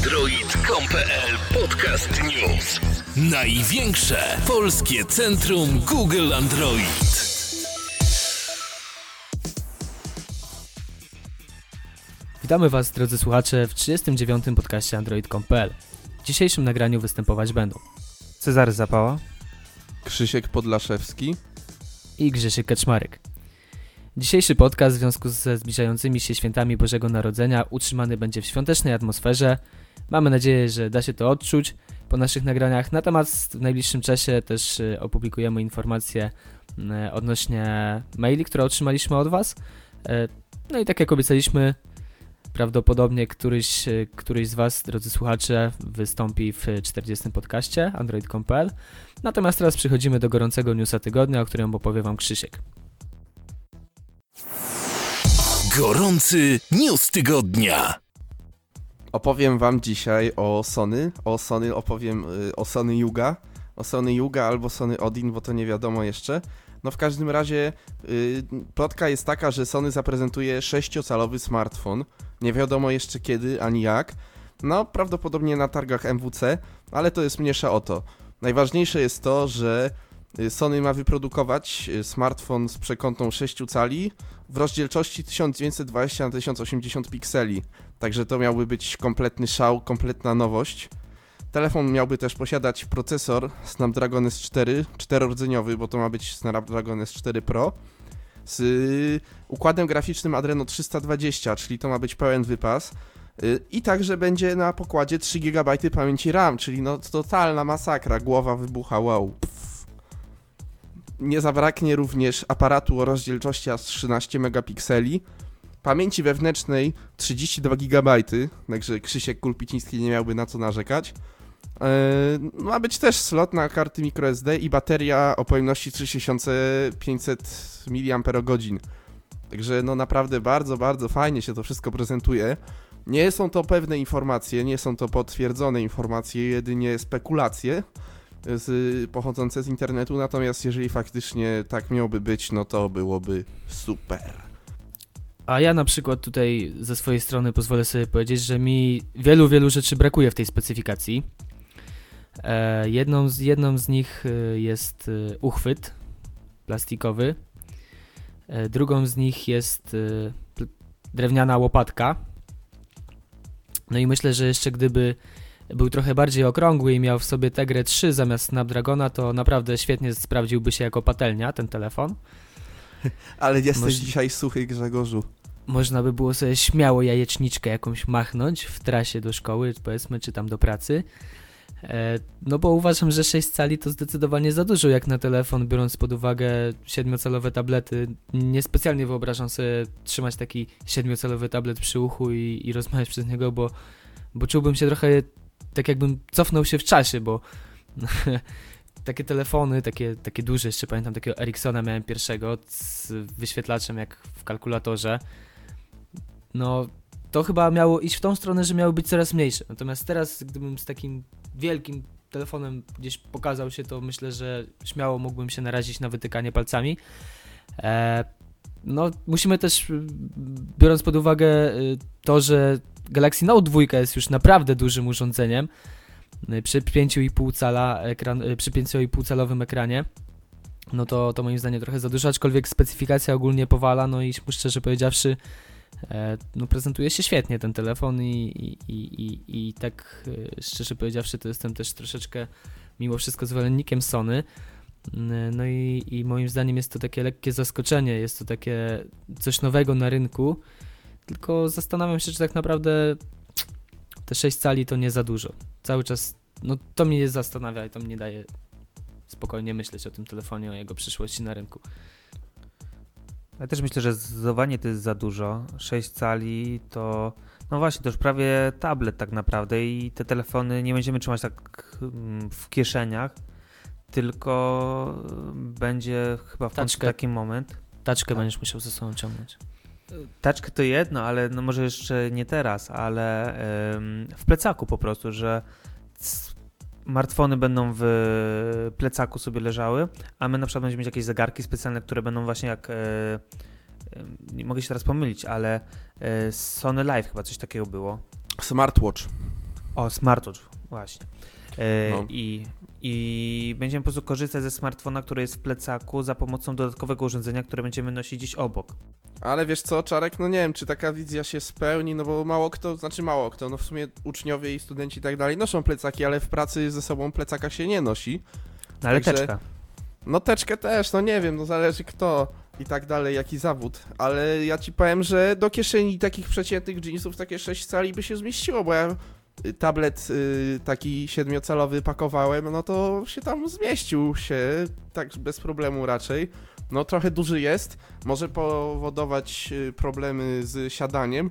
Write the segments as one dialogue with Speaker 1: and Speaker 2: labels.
Speaker 1: Android.com.pl Podcast News. Największe polskie centrum Google Android.
Speaker 2: Witamy Was, drodzy słuchacze, w 39. podcaście Android.com.pl. W dzisiejszym nagraniu występować będą
Speaker 3: Cezary Zapała.
Speaker 4: Krzysiek Podlaszewski.
Speaker 2: i Grzesiek Kaczmarek. Dzisiejszy podcast w związku ze zbliżającymi się świętami Bożego Narodzenia utrzymany będzie w świątecznej atmosferze. Mamy nadzieję, że da się to odczuć po naszych nagraniach. Natomiast w najbliższym czasie też y, opublikujemy informacje y, odnośnie maili, które otrzymaliśmy od Was. E, No i tak jak obiecaliśmy, prawdopodobnie któryś, y, któryś z Was, drodzy słuchacze, wystąpi w 40. podcaście android.com.pl. Natomiast teraz przechodzimy do gorącego newsa tygodnia, o którym opowie Wam Krzysiek.
Speaker 1: Gorący news tygodnia.
Speaker 4: Opowiem wam dzisiaj o Sony. O Sony opowiem y, o Sony Yuga. O Sony Yuga albo Sony Odin, bo to nie wiadomo jeszcze. No w każdym razie y, plotka jest taka, że Sony zaprezentuje 6-calowy smartfon. Nie wiadomo jeszcze kiedy ani jak. No prawdopodobnie na targach MWC, ale to jest mniejsza o to. Najważniejsze jest to, że Sony ma wyprodukować y, smartfon z przekątną 6 cali w rozdzielczości 1920 na 1080 pikseli. Także to miałby być kompletny szał, kompletna nowość. Telefon miałby też posiadać procesor Snapdragon S4, czterordzeniowy, bo to ma być Snapdragon S4 Pro, z y, układem graficznym Adreno 320, czyli to ma być pełen wypas. Y, I także będzie na pokładzie 3 GB pamięci RAM, czyli no totalna masakra, głowa wybucha, wow. Pff. Nie zabraknie również aparatu o rozdzielczości aż 13 megapikseli, pamięci wewnętrznej 32 GB, także Krzysiek Kulpiciński nie miałby na co narzekać. Yy, ma być też slot na karty microSD i bateria o pojemności 3500 mAh. Także no naprawdę bardzo, bardzo fajnie się to wszystko prezentuje. Nie są to pewne informacje, nie są to potwierdzone informacje, jedynie spekulacje z, pochodzące z internetu, natomiast jeżeli faktycznie tak miałoby być, no to byłoby super.
Speaker 2: A ja na przykład tutaj ze swojej strony pozwolę sobie powiedzieć, że mi wielu, wielu rzeczy brakuje w tej specyfikacji. E, jedną, z, jedną z nich e, jest e, uchwyt plastikowy. E, drugą z nich jest e, drewniana łopatka. No i myślę, że jeszcze gdyby był trochę bardziej okrągły i miał w sobie Tegrę 3 zamiast Snapdragona, to naprawdę świetnie sprawdziłby się jako patelnia ten telefon.
Speaker 4: Ale jesteś
Speaker 2: Może-
Speaker 4: dzisiaj suchy, Grzegorzu.
Speaker 2: Można by było sobie śmiało jajeczniczkę jakąś machnąć w trasie do szkoły, powiedzmy, czy tam do pracy. E, no bo uważam, że 6 cali to zdecydowanie za dużo jak na telefon, biorąc pod uwagę 7-calowe tablety. Niespecjalnie wyobrażam sobie trzymać taki 7-calowy tablet przy uchu i, i rozmawiać przez niego, bo, bo czułbym się trochę tak jakbym cofnął się w czasie, bo takie telefony, takie, takie duże, jeszcze pamiętam takiego Ericssona miałem pierwszego z wyświetlaczem jak w kalkulatorze. No, to chyba miało iść w tą stronę, że miały być coraz mniejsze. Natomiast teraz, gdybym z takim wielkim telefonem gdzieś pokazał się, to myślę, że śmiało mógłbym się narazić na wytykanie palcami. E, no, musimy też, y, biorąc pod uwagę y, to, że Galaxy Note 2 jest już naprawdę dużym urządzeniem, y, przy 5,5 cala ekran, y, przy 5,5 calowym ekranie, no to, to moim zdaniem trochę za dużo, aczkolwiek specyfikacja ogólnie powala, no i szczerze powiedziawszy, e, no prezentuje się świetnie ten telefon i, i, i, i, tak e, szczerze powiedziawszy to jestem też troszeczkę mimo wszystko zwolennikiem Sony. N- No i, i moim zdaniem jest to takie lekkie zaskoczenie, jest to takie coś nowego na rynku, tylko zastanawiam się, czy tak naprawdę te 6 cali to nie za dużo. Cały czas, no to mnie zastanawia i to mnie daje spokojnie myśleć o tym telefonie, o jego przyszłości na rynku.
Speaker 3: Ja też myślę, że zdecydowanie to jest za dużo. 6 cali to. No właśnie, to już prawie tablet tak naprawdę i te telefony nie będziemy trzymać tak mm, w kieszeniach, tylko będzie chyba w końcu
Speaker 2: Taczkę.
Speaker 3: taki moment.
Speaker 2: Taczkę
Speaker 3: Tak.
Speaker 2: będziesz musiał ze sobą ciągnąć.
Speaker 3: Taczkę to jedno, ale no może jeszcze nie teraz, ale w plecaku po prostu, że smartfony będą w plecaku sobie leżały, a my na przykład będziemy mieć jakieś zegarki specjalne, które będą właśnie jak. E, nie mogę się teraz pomylić, ale e, Sony Live chyba coś takiego było.
Speaker 4: Smartwatch.
Speaker 3: O, smartwatch, właśnie. E,
Speaker 4: No.
Speaker 3: i, I będziemy po prostu korzystać ze smartfona, który jest w plecaku za pomocą dodatkowego urządzenia, które będziemy nosić gdzieś obok.
Speaker 4: Ale wiesz co, Czarek, no nie wiem, czy taka wizja się spełni, no bo mało kto, znaczy mało kto, no w sumie uczniowie i studenci i tak dalej noszą plecaki, ale w pracy ze sobą plecaka się nie nosi.
Speaker 3: No ale
Speaker 4: Także-
Speaker 3: teczka.
Speaker 4: No teczkę też, no nie wiem, no zależy kto i tak dalej, jaki zawód, ale ja ci powiem, że do kieszeni takich przeciętnych jeansów takie 6 cali by się zmieściło, bo ja tablet y, taki siedmiocalowy pakowałem, no to się tam zmieścił się, tak bez problemu raczej. No trochę duży jest, może powodować y, problemy z siadaniem,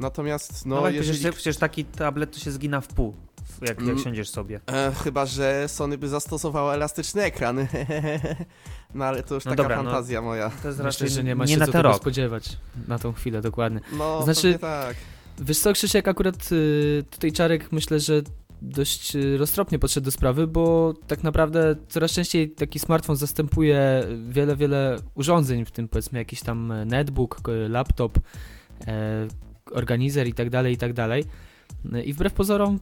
Speaker 4: natomiast no,
Speaker 3: No,
Speaker 4: jeżeli...
Speaker 3: przecież, przecież taki tablet to się zgina w pół, jak, jak
Speaker 4: Mm.
Speaker 3: siądziesz sobie.
Speaker 4: E, chyba, że Sony by zastosowało elastyczny ekran. no ale to już
Speaker 3: No
Speaker 4: taka
Speaker 3: dobra, no.
Speaker 4: fantazja moja.
Speaker 3: To jest
Speaker 2: Myślę,
Speaker 3: raczej
Speaker 2: że nie ma
Speaker 3: nie
Speaker 2: się
Speaker 3: na
Speaker 2: co tego
Speaker 3: rok.
Speaker 2: spodziewać na tą chwilę, dokładnie.
Speaker 4: No,
Speaker 2: Znaczy-
Speaker 4: znaczy... tak.
Speaker 2: Wiesz co, Krzysiek, akurat y, tutaj Czarek myślę, że dość y, roztropnie podszedł do sprawy, bo tak naprawdę coraz częściej taki smartfon zastępuje wiele, wiele urządzeń, w tym powiedzmy jakiś tam netbook, laptop, e, organizer i tak dalej, i tak dalej. I wbrew pozorom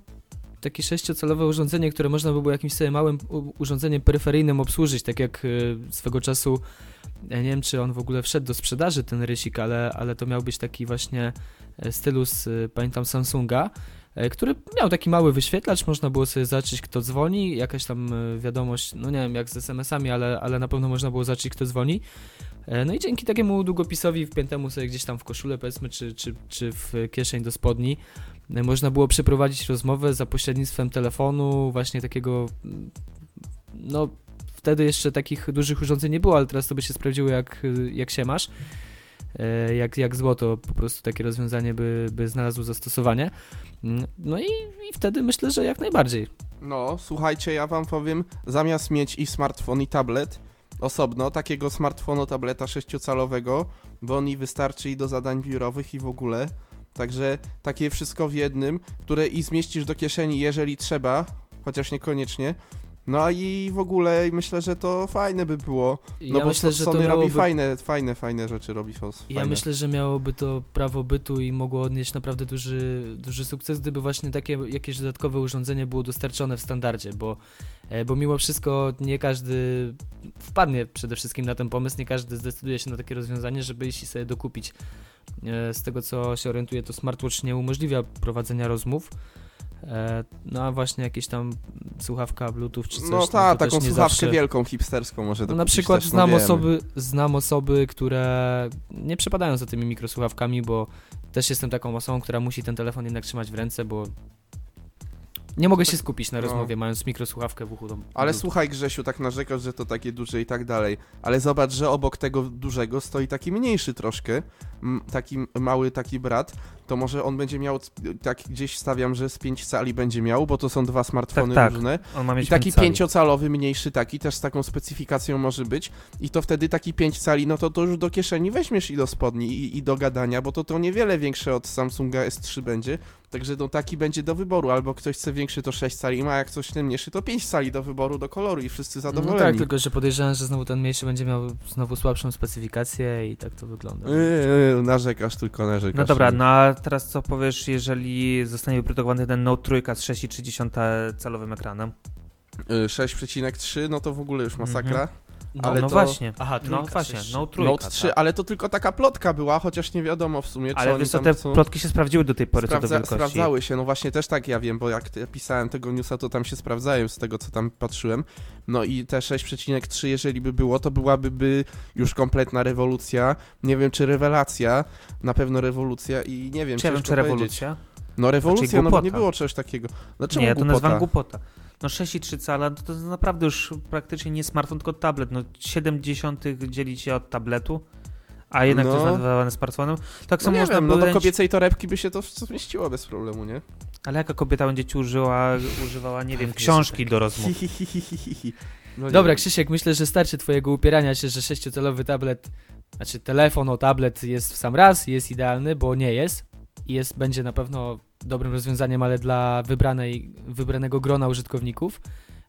Speaker 2: takie sześciocalowe urządzenie, które można by było jakimś sobie małym urządzeniem peryferyjnym obsłużyć, tak jak y, swego czasu, ja nie wiem czy on w ogóle wszedł do sprzedaży ten rysik, ale, ale to miał być taki właśnie e, stylus, y, pamiętam Samsunga, e, który miał taki mały wyświetlacz, można było sobie zobaczyć kto dzwoni, jakaś tam e, wiadomość, no nie wiem jak z SMS-ami, ale, ale na pewno można było zobaczyć kto dzwoni. E, No i dzięki takiemu długopisowi wpiętemu sobie gdzieś tam w koszulę powiedzmy, czy, czy, czy w kieszeń do spodni, e, można było przeprowadzić rozmowę za pośrednictwem telefonu, właśnie takiego, mm, no wtedy jeszcze takich dużych urządzeń nie było, ale teraz to by się sprawdziło jak, jak się masz. E, Jak, jak złoto, po prostu takie rozwiązanie by, by znalazło zastosowanie. Mm, No i, i wtedy myślę, że jak najbardziej.
Speaker 4: No, słuchajcie, ja wam powiem, zamiast mieć i smartfon i tablet osobno, takiego smartfonu, tableta sześciocalowego, bo on wystarczy i do zadań biurowych i w ogóle. Także takie wszystko w jednym, które i zmieścisz do kieszeni, jeżeli trzeba, chociaż niekoniecznie. No i w ogóle myślę, że to fajne by było. No
Speaker 2: ja
Speaker 4: bo
Speaker 2: myślę,
Speaker 4: Sony robi fajne, fajne, fajne rzeczy, robi fos-
Speaker 2: ja
Speaker 4: fajne.
Speaker 2: myślę, że miałoby to prawo bytu i mogło odnieść naprawdę duży, duży sukces, gdyby właśnie takie jakieś dodatkowe urządzenie było dostarczone w standardzie, bo, e, bo mimo wszystko nie każdy wpadnie przede wszystkim na ten pomysł, nie każdy zdecyduje się na takie rozwiązanie, żeby iść i sobie dokupić. E, Z tego co się orientuję, to smartwatch nie umożliwia prowadzenia rozmów. E, No a właśnie jakieś tam słuchawka Bluetooth czy coś.
Speaker 4: No tak,
Speaker 2: też
Speaker 4: taką słuchawkę
Speaker 2: zawsze...
Speaker 4: wielką, hipsterską może
Speaker 2: No, na przykład
Speaker 4: też, no
Speaker 2: znam,
Speaker 4: wiemy.
Speaker 2: osoby, znam osoby, które nie przepadają za tymi mikrosłuchawkami, bo też jestem taką osobą, która musi ten telefon jednak trzymać w ręce, bo nie mogę się skupić na
Speaker 4: No.
Speaker 2: rozmowie, mając mikrosłuchawkę w uchu. do-
Speaker 4: Ale słuchaj Grzesiu, tak narzekasz, że to takie duże i tak dalej, ale zobacz, że obok tego dużego stoi taki mniejszy troszkę, taki mały taki brat, to może on będzie miał, tak gdzieś stawiam, że z 5 cali będzie miał, bo to są dwa smartfony
Speaker 3: Tak, tak.
Speaker 4: różne.
Speaker 3: On ma mieć
Speaker 4: I taki
Speaker 3: pięć cali.
Speaker 4: pięciocalowy, mniejszy taki, też z taką specyfikacją może być. I to wtedy taki 5 cali, no to to już do kieszeni weźmiesz i do spodni i, i do gadania, bo to to niewiele większe od Samsunga S3 będzie. Także no taki będzie do wyboru, albo ktoś chce większy to 6 cali ma, jak ktoś ten mniejszy to 5 cali do wyboru, do koloru i wszyscy
Speaker 2: No
Speaker 4: zadowoleni.
Speaker 2: tak, tylko że podejrzewam, że znowu ten mniejszy będzie miał znowu słabszą specyfikację i tak to wygląda.
Speaker 4: Yy, narzekasz, tylko narzekasz.
Speaker 3: No dobra, no a teraz co powiesz, jeżeli zostanie wyprodukowany ten Note 3 z 6,3 calowym ekranem?
Speaker 4: Yy, 6,3, no to w ogóle już masakra.
Speaker 3: Mhm.
Speaker 2: No,
Speaker 4: ale
Speaker 3: no
Speaker 4: to-
Speaker 3: właśnie,
Speaker 2: Aha,
Speaker 3: no
Speaker 2: trójka,
Speaker 3: właśnie,
Speaker 2: sześć.
Speaker 3: Note 3.
Speaker 4: Note 3, ale to tylko taka plotka była, chociaż nie wiadomo w sumie, czy
Speaker 3: Ale
Speaker 4: oni
Speaker 3: wiesz co,
Speaker 4: tam
Speaker 3: te
Speaker 4: chcą...
Speaker 3: plotki się sprawdziły do tej pory co do
Speaker 4: Sprawdza,
Speaker 3: wielkości.
Speaker 4: sprawdzały się, no właśnie też tak ja wiem, bo jak ja pisałem tego newsa, to tam się sprawdzają z tego, co tam patrzyłem. No i te 6,3, jeżeli by było, to byłaby by już kompletna rewolucja. Nie wiem, czy rewelacja, na pewno rewolucja i nie wiem,
Speaker 3: Czy ja wiem, czy rewolucja?
Speaker 4: No rewolucja,
Speaker 3: Znaczy
Speaker 4: no bo nie
Speaker 3: głupota.
Speaker 4: było czegoś takiego. Dlaczego
Speaker 3: nie, ja to
Speaker 4: głupota?
Speaker 3: nazywam głupota. No 6,3 cala to, to jest naprawdę już praktycznie nie smartfon, tylko tablet. No 70 dzieli się od tabletu, a jednak to
Speaker 4: No.
Speaker 3: jest nazywane smartfonem. Tak
Speaker 4: No
Speaker 3: samo można
Speaker 4: wiem, no do kobiecej torebki by się to zmieściło bez problemu, nie?
Speaker 3: Ale jaka kobieta będzie ci użyła, używała, nie wiem, książki do rozmów?
Speaker 4: No
Speaker 2: Dobra,
Speaker 4: wiem.
Speaker 2: Krzysiek, myślę, że starczy twojego upierania się, że sześciocalowy tablet, znaczy telefon o tablet jest w sam raz, jest idealny, bo nie jest. I jest, będzie na pewno dobrym rozwiązaniem, ale dla wybranej, wybranego grona użytkowników.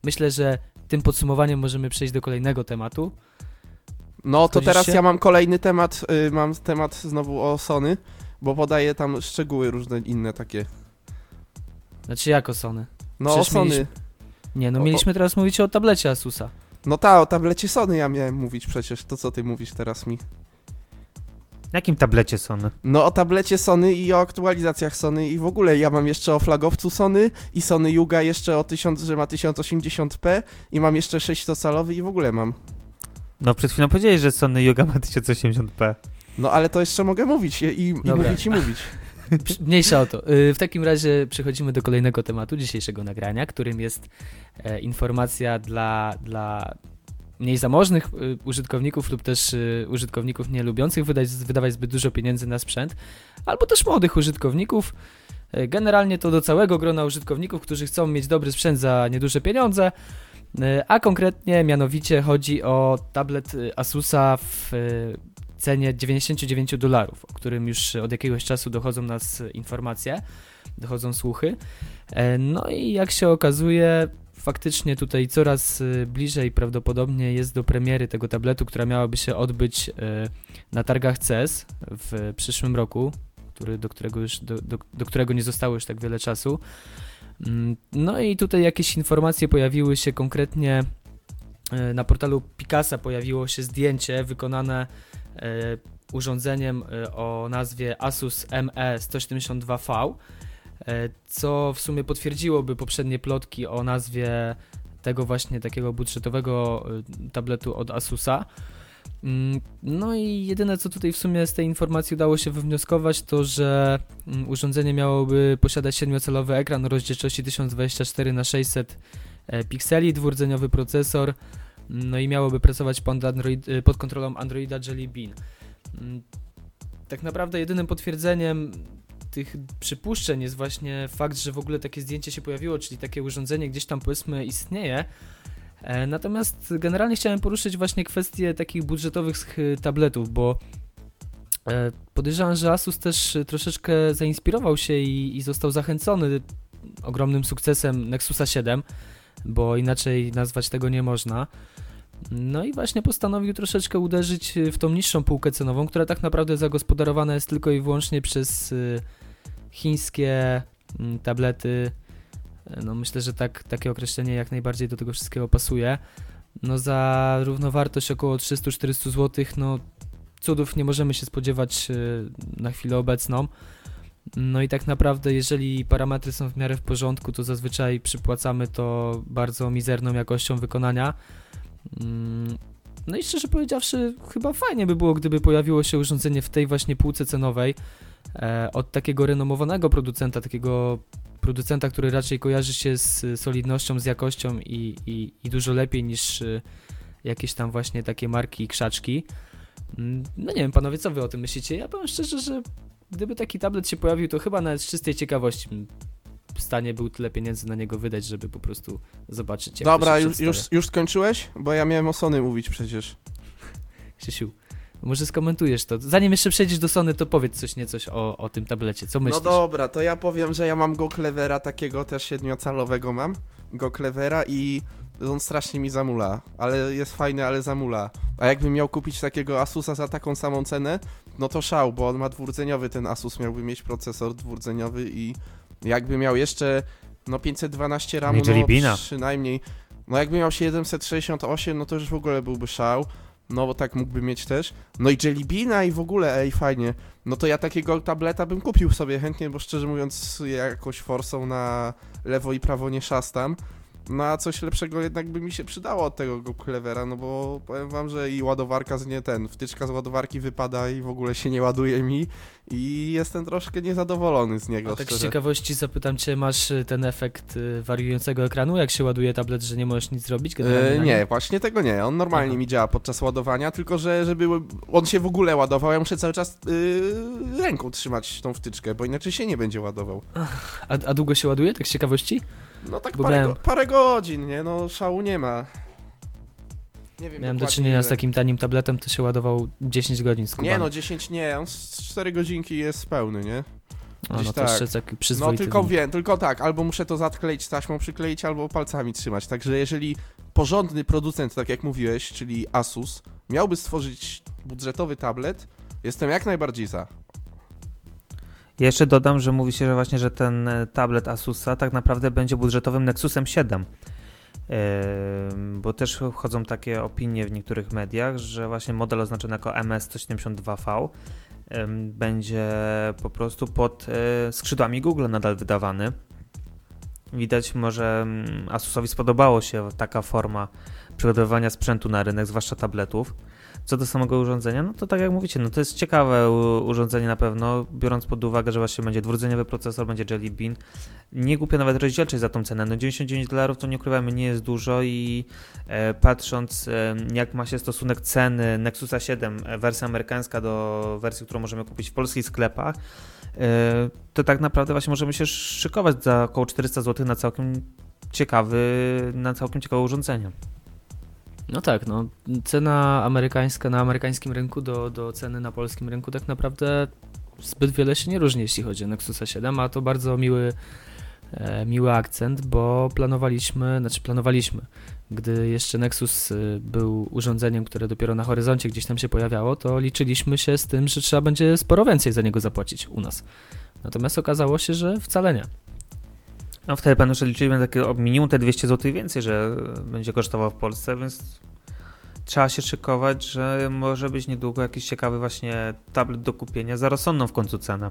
Speaker 2: Myślę, że tym podsumowaniem możemy przejść do kolejnego tematu.
Speaker 4: No to
Speaker 2: Zgodzisz
Speaker 4: teraz
Speaker 2: się?
Speaker 4: ja mam kolejny temat, y, mam temat znowu o Sony, bo podaję tam szczegóły różne inne takie.
Speaker 2: Znaczy jako Sony?
Speaker 4: No o
Speaker 2: Przecież
Speaker 4: Sony.
Speaker 2: mieliśmy- Nie, no
Speaker 4: O- o-
Speaker 2: mieliśmy teraz mówić o tablecie Asusa.
Speaker 4: No ta, o tablecie Sony ja miałem mówić przecież, to co ty mówisz teraz mi.
Speaker 3: Na jakim tablecie Sony?
Speaker 4: No o tablecie Sony i o aktualizacjach Sony i w ogóle ja mam jeszcze o flagowcu Sony i Sony Yuga jeszcze o 1000, że ma 1080p i mam jeszcze 600-calowy i w ogóle mam.
Speaker 3: No przed chwilą powiedziałeś, że Sony Yoga ma 1080p.
Speaker 4: No ale to jeszcze mogę mówić i, i
Speaker 2: Dobra.
Speaker 4: mówić i mówić.
Speaker 2: Mniejsza o to. Y, W takim razie przechodzimy do kolejnego tematu dzisiejszego nagrania, którym jest e, informacja dla, dla mniej zamożnych y, użytkowników lub też y, użytkowników nie lubiących wydać, wydawać zbyt dużo pieniędzy na sprzęt, albo też młodych użytkowników. E, Generalnie to do całego grona użytkowników, którzy chcą mieć dobry sprzęt za nieduże pieniądze, a konkretnie mianowicie chodzi o tablet y, Asusa w cenie 99 dolarów, o którym już od jakiegoś czasu dochodzą nas informacje, dochodzą słuchy. No i jak się okazuje, faktycznie tutaj coraz y, bliżej prawdopodobnie jest do premiery tego tabletu, która miałaby się odbyć y, na targach CES w przyszłym roku, który, do, którego już, do, do, do którego nie zostało już tak wiele czasu. Mm, No i tutaj jakieś informacje pojawiły się konkretnie y, na portalu Picasa pojawiło się zdjęcie wykonane urządzeniem o nazwie Asus E ME172V, e, co w sumie potwierdziłoby poprzednie plotki o nazwie tego właśnie takiego budżetowego e, tabletu od Asusa. Mm, No i jedyne co tutaj w sumie z tej informacji udało się wywnioskować to, że mm, urządzenie miałoby posiadać 7-calowy ekran o rozdzielczości 1024 x 600 e, pikseli, dwurdzeniowy procesor, no i miałoby pracować pod, Android, pod kontrolą Androida Jelly Bean. Mm, Tak naprawdę jedynym potwierdzeniem tych przypuszczeń jest właśnie fakt, że w ogóle takie zdjęcie się pojawiło, czyli takie urządzenie gdzieś tam powiedzmy istnieje. E, Natomiast generalnie chciałem poruszyć właśnie kwestię takich budżetowych tabletów, bo e, podejrzewam, że Asus też troszeczkę zainspirował się i, i został zachęcony ogromnym sukcesem Nexusa 7, bo inaczej nazwać tego nie można. No i właśnie postanowił troszeczkę uderzyć w tą niższą półkę cenową, która tak naprawdę zagospodarowana jest tylko i wyłącznie przez y, chińskie mm, tablety. E, No myślę, że tak, takie określenie jak najbardziej do tego wszystkiego pasuje. No za równowartość około 300-400 zł, no cudów nie możemy się spodziewać y, na chwilę obecną. No i tak naprawdę, jeżeli parametry są w miarę w porządku, to zazwyczaj przypłacamy to bardzo mizerną jakością wykonania. Mm, No i szczerze powiedziawszy, chyba fajnie by było, gdyby pojawiło się urządzenie w tej właśnie półce cenowej e, od takiego renomowanego producenta, takiego producenta, który raczej kojarzy się z solidnością, z jakością i, i, i dużo lepiej niż e, jakieś tam właśnie takie marki i krzaczki. Mm, No nie wiem, panowie, co wy o tym myślicie? Ja powiem szczerze, że gdyby taki tablet się pojawił, to chyba nawet z czystej ciekawości w stanie był tyle pieniędzy na niego wydać, żeby po prostu zobaczyć, jak
Speaker 4: Dobra, już, już, już skończyłeś? Bo ja miałem o Sony mówić przecież.
Speaker 2: Krzysiu, może skomentujesz to. Zanim jeszcze przejdziesz do Sony, to powiedz coś niecoś o, o tym tablecie. Co myślisz?
Speaker 4: No dobra, to ja powiem, że ja mam go Clevera takiego też siedmiocalowego mam. Go Clevera i on strasznie mi zamula. Ale jest fajny, ale zamula. A jakbym miał kupić takiego Asusa za taką samą cenę, no to szał, bo on ma dwurdzeniowy ten Asus, miałby mieć procesor dwurdzeniowy i jakby miał jeszcze no 512 RAM, no przynajmniej. No jakby miał 768, no to już w ogóle byłby szał. No bo tak mógłby mieć też. No i Jelly Beana i w ogóle, ej, fajnie. No to ja takiego tableta bym kupił sobie chętnie, bo szczerze mówiąc jakoś forsą na lewo i prawo nie szastam. No a coś lepszego jednak by mi się przydało od tego go Clevera, no bo powiem wam, że i ładowarka z nie ten, wtyczka z ładowarki wypada i w ogóle się nie ładuje mi i jestem troszkę niezadowolony z niego,
Speaker 2: A tak z ciekawości zapytam cię, masz y, ten efekt y, wariującego ekranu, jak się ładuje tablet, że nie możesz nic zrobić? generalnie
Speaker 4: E, nie, właśnie tego nie. On normalnie
Speaker 2: Aha.
Speaker 4: mi działa podczas ładowania, tylko że żeby on się w ogóle ładował, ja muszę cały czas yy, ręką trzymać tą wtyczkę, bo inaczej się nie będzie ładował.
Speaker 2: A, a długo się ładuje, tak z ciekawości?
Speaker 4: No tak
Speaker 2: Bo
Speaker 4: parę,
Speaker 2: miałem-
Speaker 4: go, parę godzin, nie? No szału nie ma. Nie wiem
Speaker 2: Miałem do
Speaker 4: dokładnie
Speaker 2: czynienia z
Speaker 4: ile.
Speaker 2: takim tanim tabletem, to się ładował 10 godzin z
Speaker 4: Nie no, 10 nie, on z 4 godzinki jest pełny, nie?
Speaker 2: o,
Speaker 4: gdzieś
Speaker 2: no to
Speaker 4: tak.
Speaker 2: jeszcze taki
Speaker 4: No
Speaker 2: przyzwoity
Speaker 4: tylko
Speaker 2: wynik.
Speaker 4: wiem, tylko tak, albo muszę to zatkleić taśmą, przykleić, albo palcami trzymać. Także jeżeli porządny producent, tak jak mówiłeś, czyli Asus, miałby stworzyć budżetowy tablet, jestem jak najbardziej za.
Speaker 3: Jeszcze dodam, że mówi się, że właśnie, że ten e, tablet Asusa tak naprawdę będzie budżetowym Nexusem 7. Yy, bo też wchodzą takie opinie w niektórych mediach, że właśnie model oznaczony jako MS172V yy, będzie po prostu pod yy, skrzydłami Google nadal wydawany. Widać może Asusowi spodobało się taka forma przygotowywania sprzętu na rynek, zwłaszcza tabletów. Co do samego urządzenia, no to tak jak mówicie, no to jest ciekawe urządzenie na pewno, biorąc pod uwagę, że właśnie będzie dwurdzeniowy procesor, będzie Jelly Bean. Nie głupia nawet rozdzielczość za tą cenę. No 99 dolarów to nie ukrywamy, nie jest dużo i e, patrząc e, jak ma się stosunek ceny Nexusa 7, e, wersja amerykańska do wersji, którą możemy kupić w polskich sklepach, e, to tak naprawdę właśnie możemy się szykować za około 400 zł na całkiem ciekawy, na całkiem ciekawe urządzenie.
Speaker 2: No tak, no cena amerykańska na amerykańskim rynku do, do ceny na polskim rynku tak naprawdę zbyt wiele się nie różni, jeśli chodzi o Nexusa 7, a to bardzo miły, e, miły akcent, bo planowaliśmy, znaczy planowaliśmy, gdy jeszcze Nexus e, był urządzeniem, które dopiero na horyzoncie gdzieś tam się pojawiało, to liczyliśmy się z tym, że trzeba będzie sporo więcej za niego zapłacić u nas. Natomiast okazało się, że wcale nie.
Speaker 3: No wtedy panu że liczyliśmy takie minimum te 200 zł więcej, że będzie kosztował w Polsce, więc trzeba się szykować, że może być niedługo jakiś ciekawy właśnie tablet do kupienia za rozsądną w końcu cenę.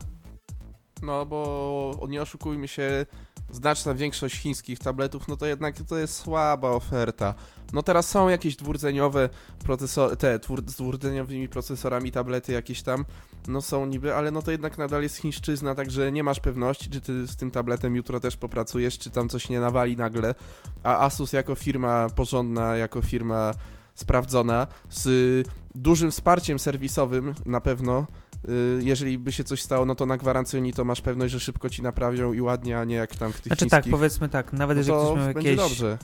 Speaker 4: No bo nie oszukujmy się, znaczna większość chińskich tabletów, no to jednak to jest słaba oferta. No teraz są jakieś dwurdzeniowe procesory, te z dwurdzeniowymi procesorami tablety jakieś tam, no są niby, ale no to jednak nadal jest chińszczyzna, także nie masz pewności, czy ty z tym tabletem jutro też popracujesz, czy tam coś nie nawali nagle. A Asus jako firma porządna, jako firma sprawdzona, z dużym wsparciem serwisowym na pewno, jeżeli by się coś stało, no to na gwarancji to masz pewność, że szybko ci naprawią i ładnie, a nie jak tam w tych
Speaker 3: Znaczy tak, powiedzmy tak, nawet no jeżeli ktoś miał jakieś...
Speaker 4: dobrze.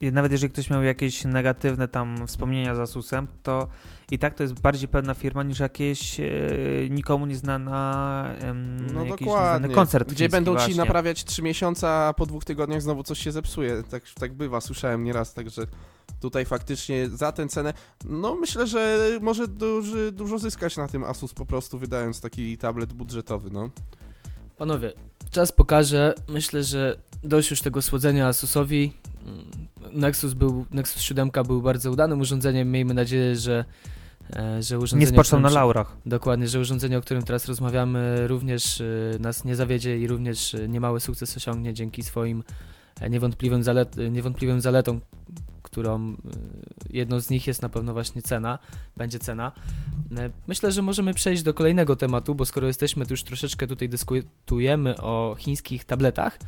Speaker 3: nawet jeżeli ktoś miał jakieś negatywne tam wspomnienia z Asusem, to i tak to jest bardziej pewna firma niż jakieś e, nikomu nieznana e, no jakiś dokładnie. koncert.
Speaker 4: Gdzie będą
Speaker 3: właśnie.
Speaker 4: ci naprawiać 3 miesiące, a po dwóch tygodniach znowu coś się zepsuje. Tak, tak bywa, słyszałem nieraz, także tutaj faktycznie za tę cenę, no myślę, że może duży, dużo zyskać na tym Asus po prostu wydając taki tablet budżetowy, no.
Speaker 2: Panowie, czas pokaże. Myślę, że dość już tego słodzenia Asusowi. Nexus, był, Nexus 7 był bardzo udanym urządzeniem. Miejmy nadzieję, że, że urządzenie.
Speaker 3: Nie spoczął na laurach.
Speaker 2: Dokładnie, że urządzenie, o którym teraz rozmawiamy, również e, nas nie zawiedzie i również e, niemały sukces osiągnie dzięki swoim niewątpliwym, zalet, niewątpliwym zaletom, którą jedną z nich jest na pewno właśnie cena, będzie cena. Myślę, że możemy przejść do kolejnego tematu, bo skoro jesteśmy tu już troszeczkę tutaj dyskutujemy o chińskich tabletach,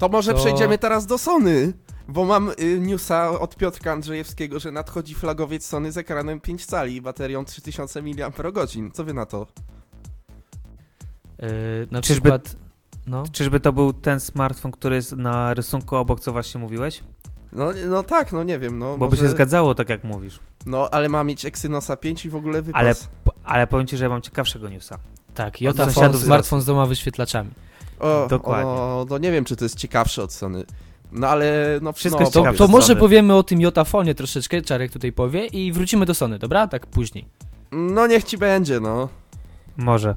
Speaker 4: to może to... przejdziemy teraz do Sony. Bo mam y, newsa od Piotrka Andrzejewskiego, że nadchodzi flagowiec Sony z ekranem 5 cali i baterią 3000 mAh. Co wy na to?
Speaker 2: Yy, na czyżby, przykład...
Speaker 3: No. Czyżby to był ten smartfon, który jest na rysunku obok, co właśnie mówiłeś?
Speaker 4: No, no tak, no nie wiem. No,
Speaker 3: Bo może... by się zgadzało, tak jak mówisz.
Speaker 4: No, ale ma mieć Exynosa 5 i w ogóle wypas.
Speaker 3: Ale, ale powiem ci, że ja mam ciekawszego newsa.
Speaker 2: Tak, Jota Phone, smartfon z dwoma wyświetlaczami.
Speaker 4: O, Dokładnie. O, no nie wiem, czy to jest ciekawsze od Sony. No ale no
Speaker 2: wszystko no, to, to może powiemy o tym Jotafonie troszeczkę, Czarek tutaj powie i wrócimy do Sony, dobra? Tak później.
Speaker 4: No niech ci będzie, no.
Speaker 3: Może.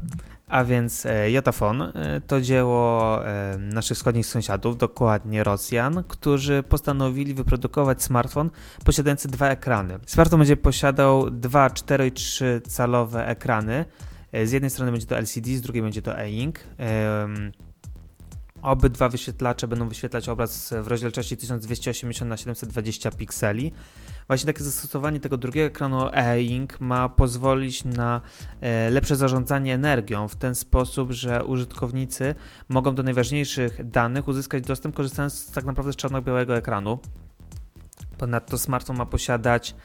Speaker 3: A więc e, Jotafon e, to dzieło e, naszych wschodnich sąsiadów, dokładnie Rosjan, którzy postanowili wyprodukować smartfon posiadający dwa ekrany. Smartfon będzie posiadał dwa 4 i 3 calowe ekrany. Z jednej strony będzie to LCD, z drugiej będzie to e-ink. Obydwa wyświetlacze będą wyświetlać obraz w rozdzielczości 1280 na 720 pikseli. Właśnie takie zastosowanie tego drugiego ekranu e-ink ma pozwolić na e, lepsze zarządzanie energią w ten sposób, że użytkownicy mogą do najważniejszych danych uzyskać dostęp korzystając tak naprawdę z czarno-białego ekranu. Ponadto smartfon ma posiadać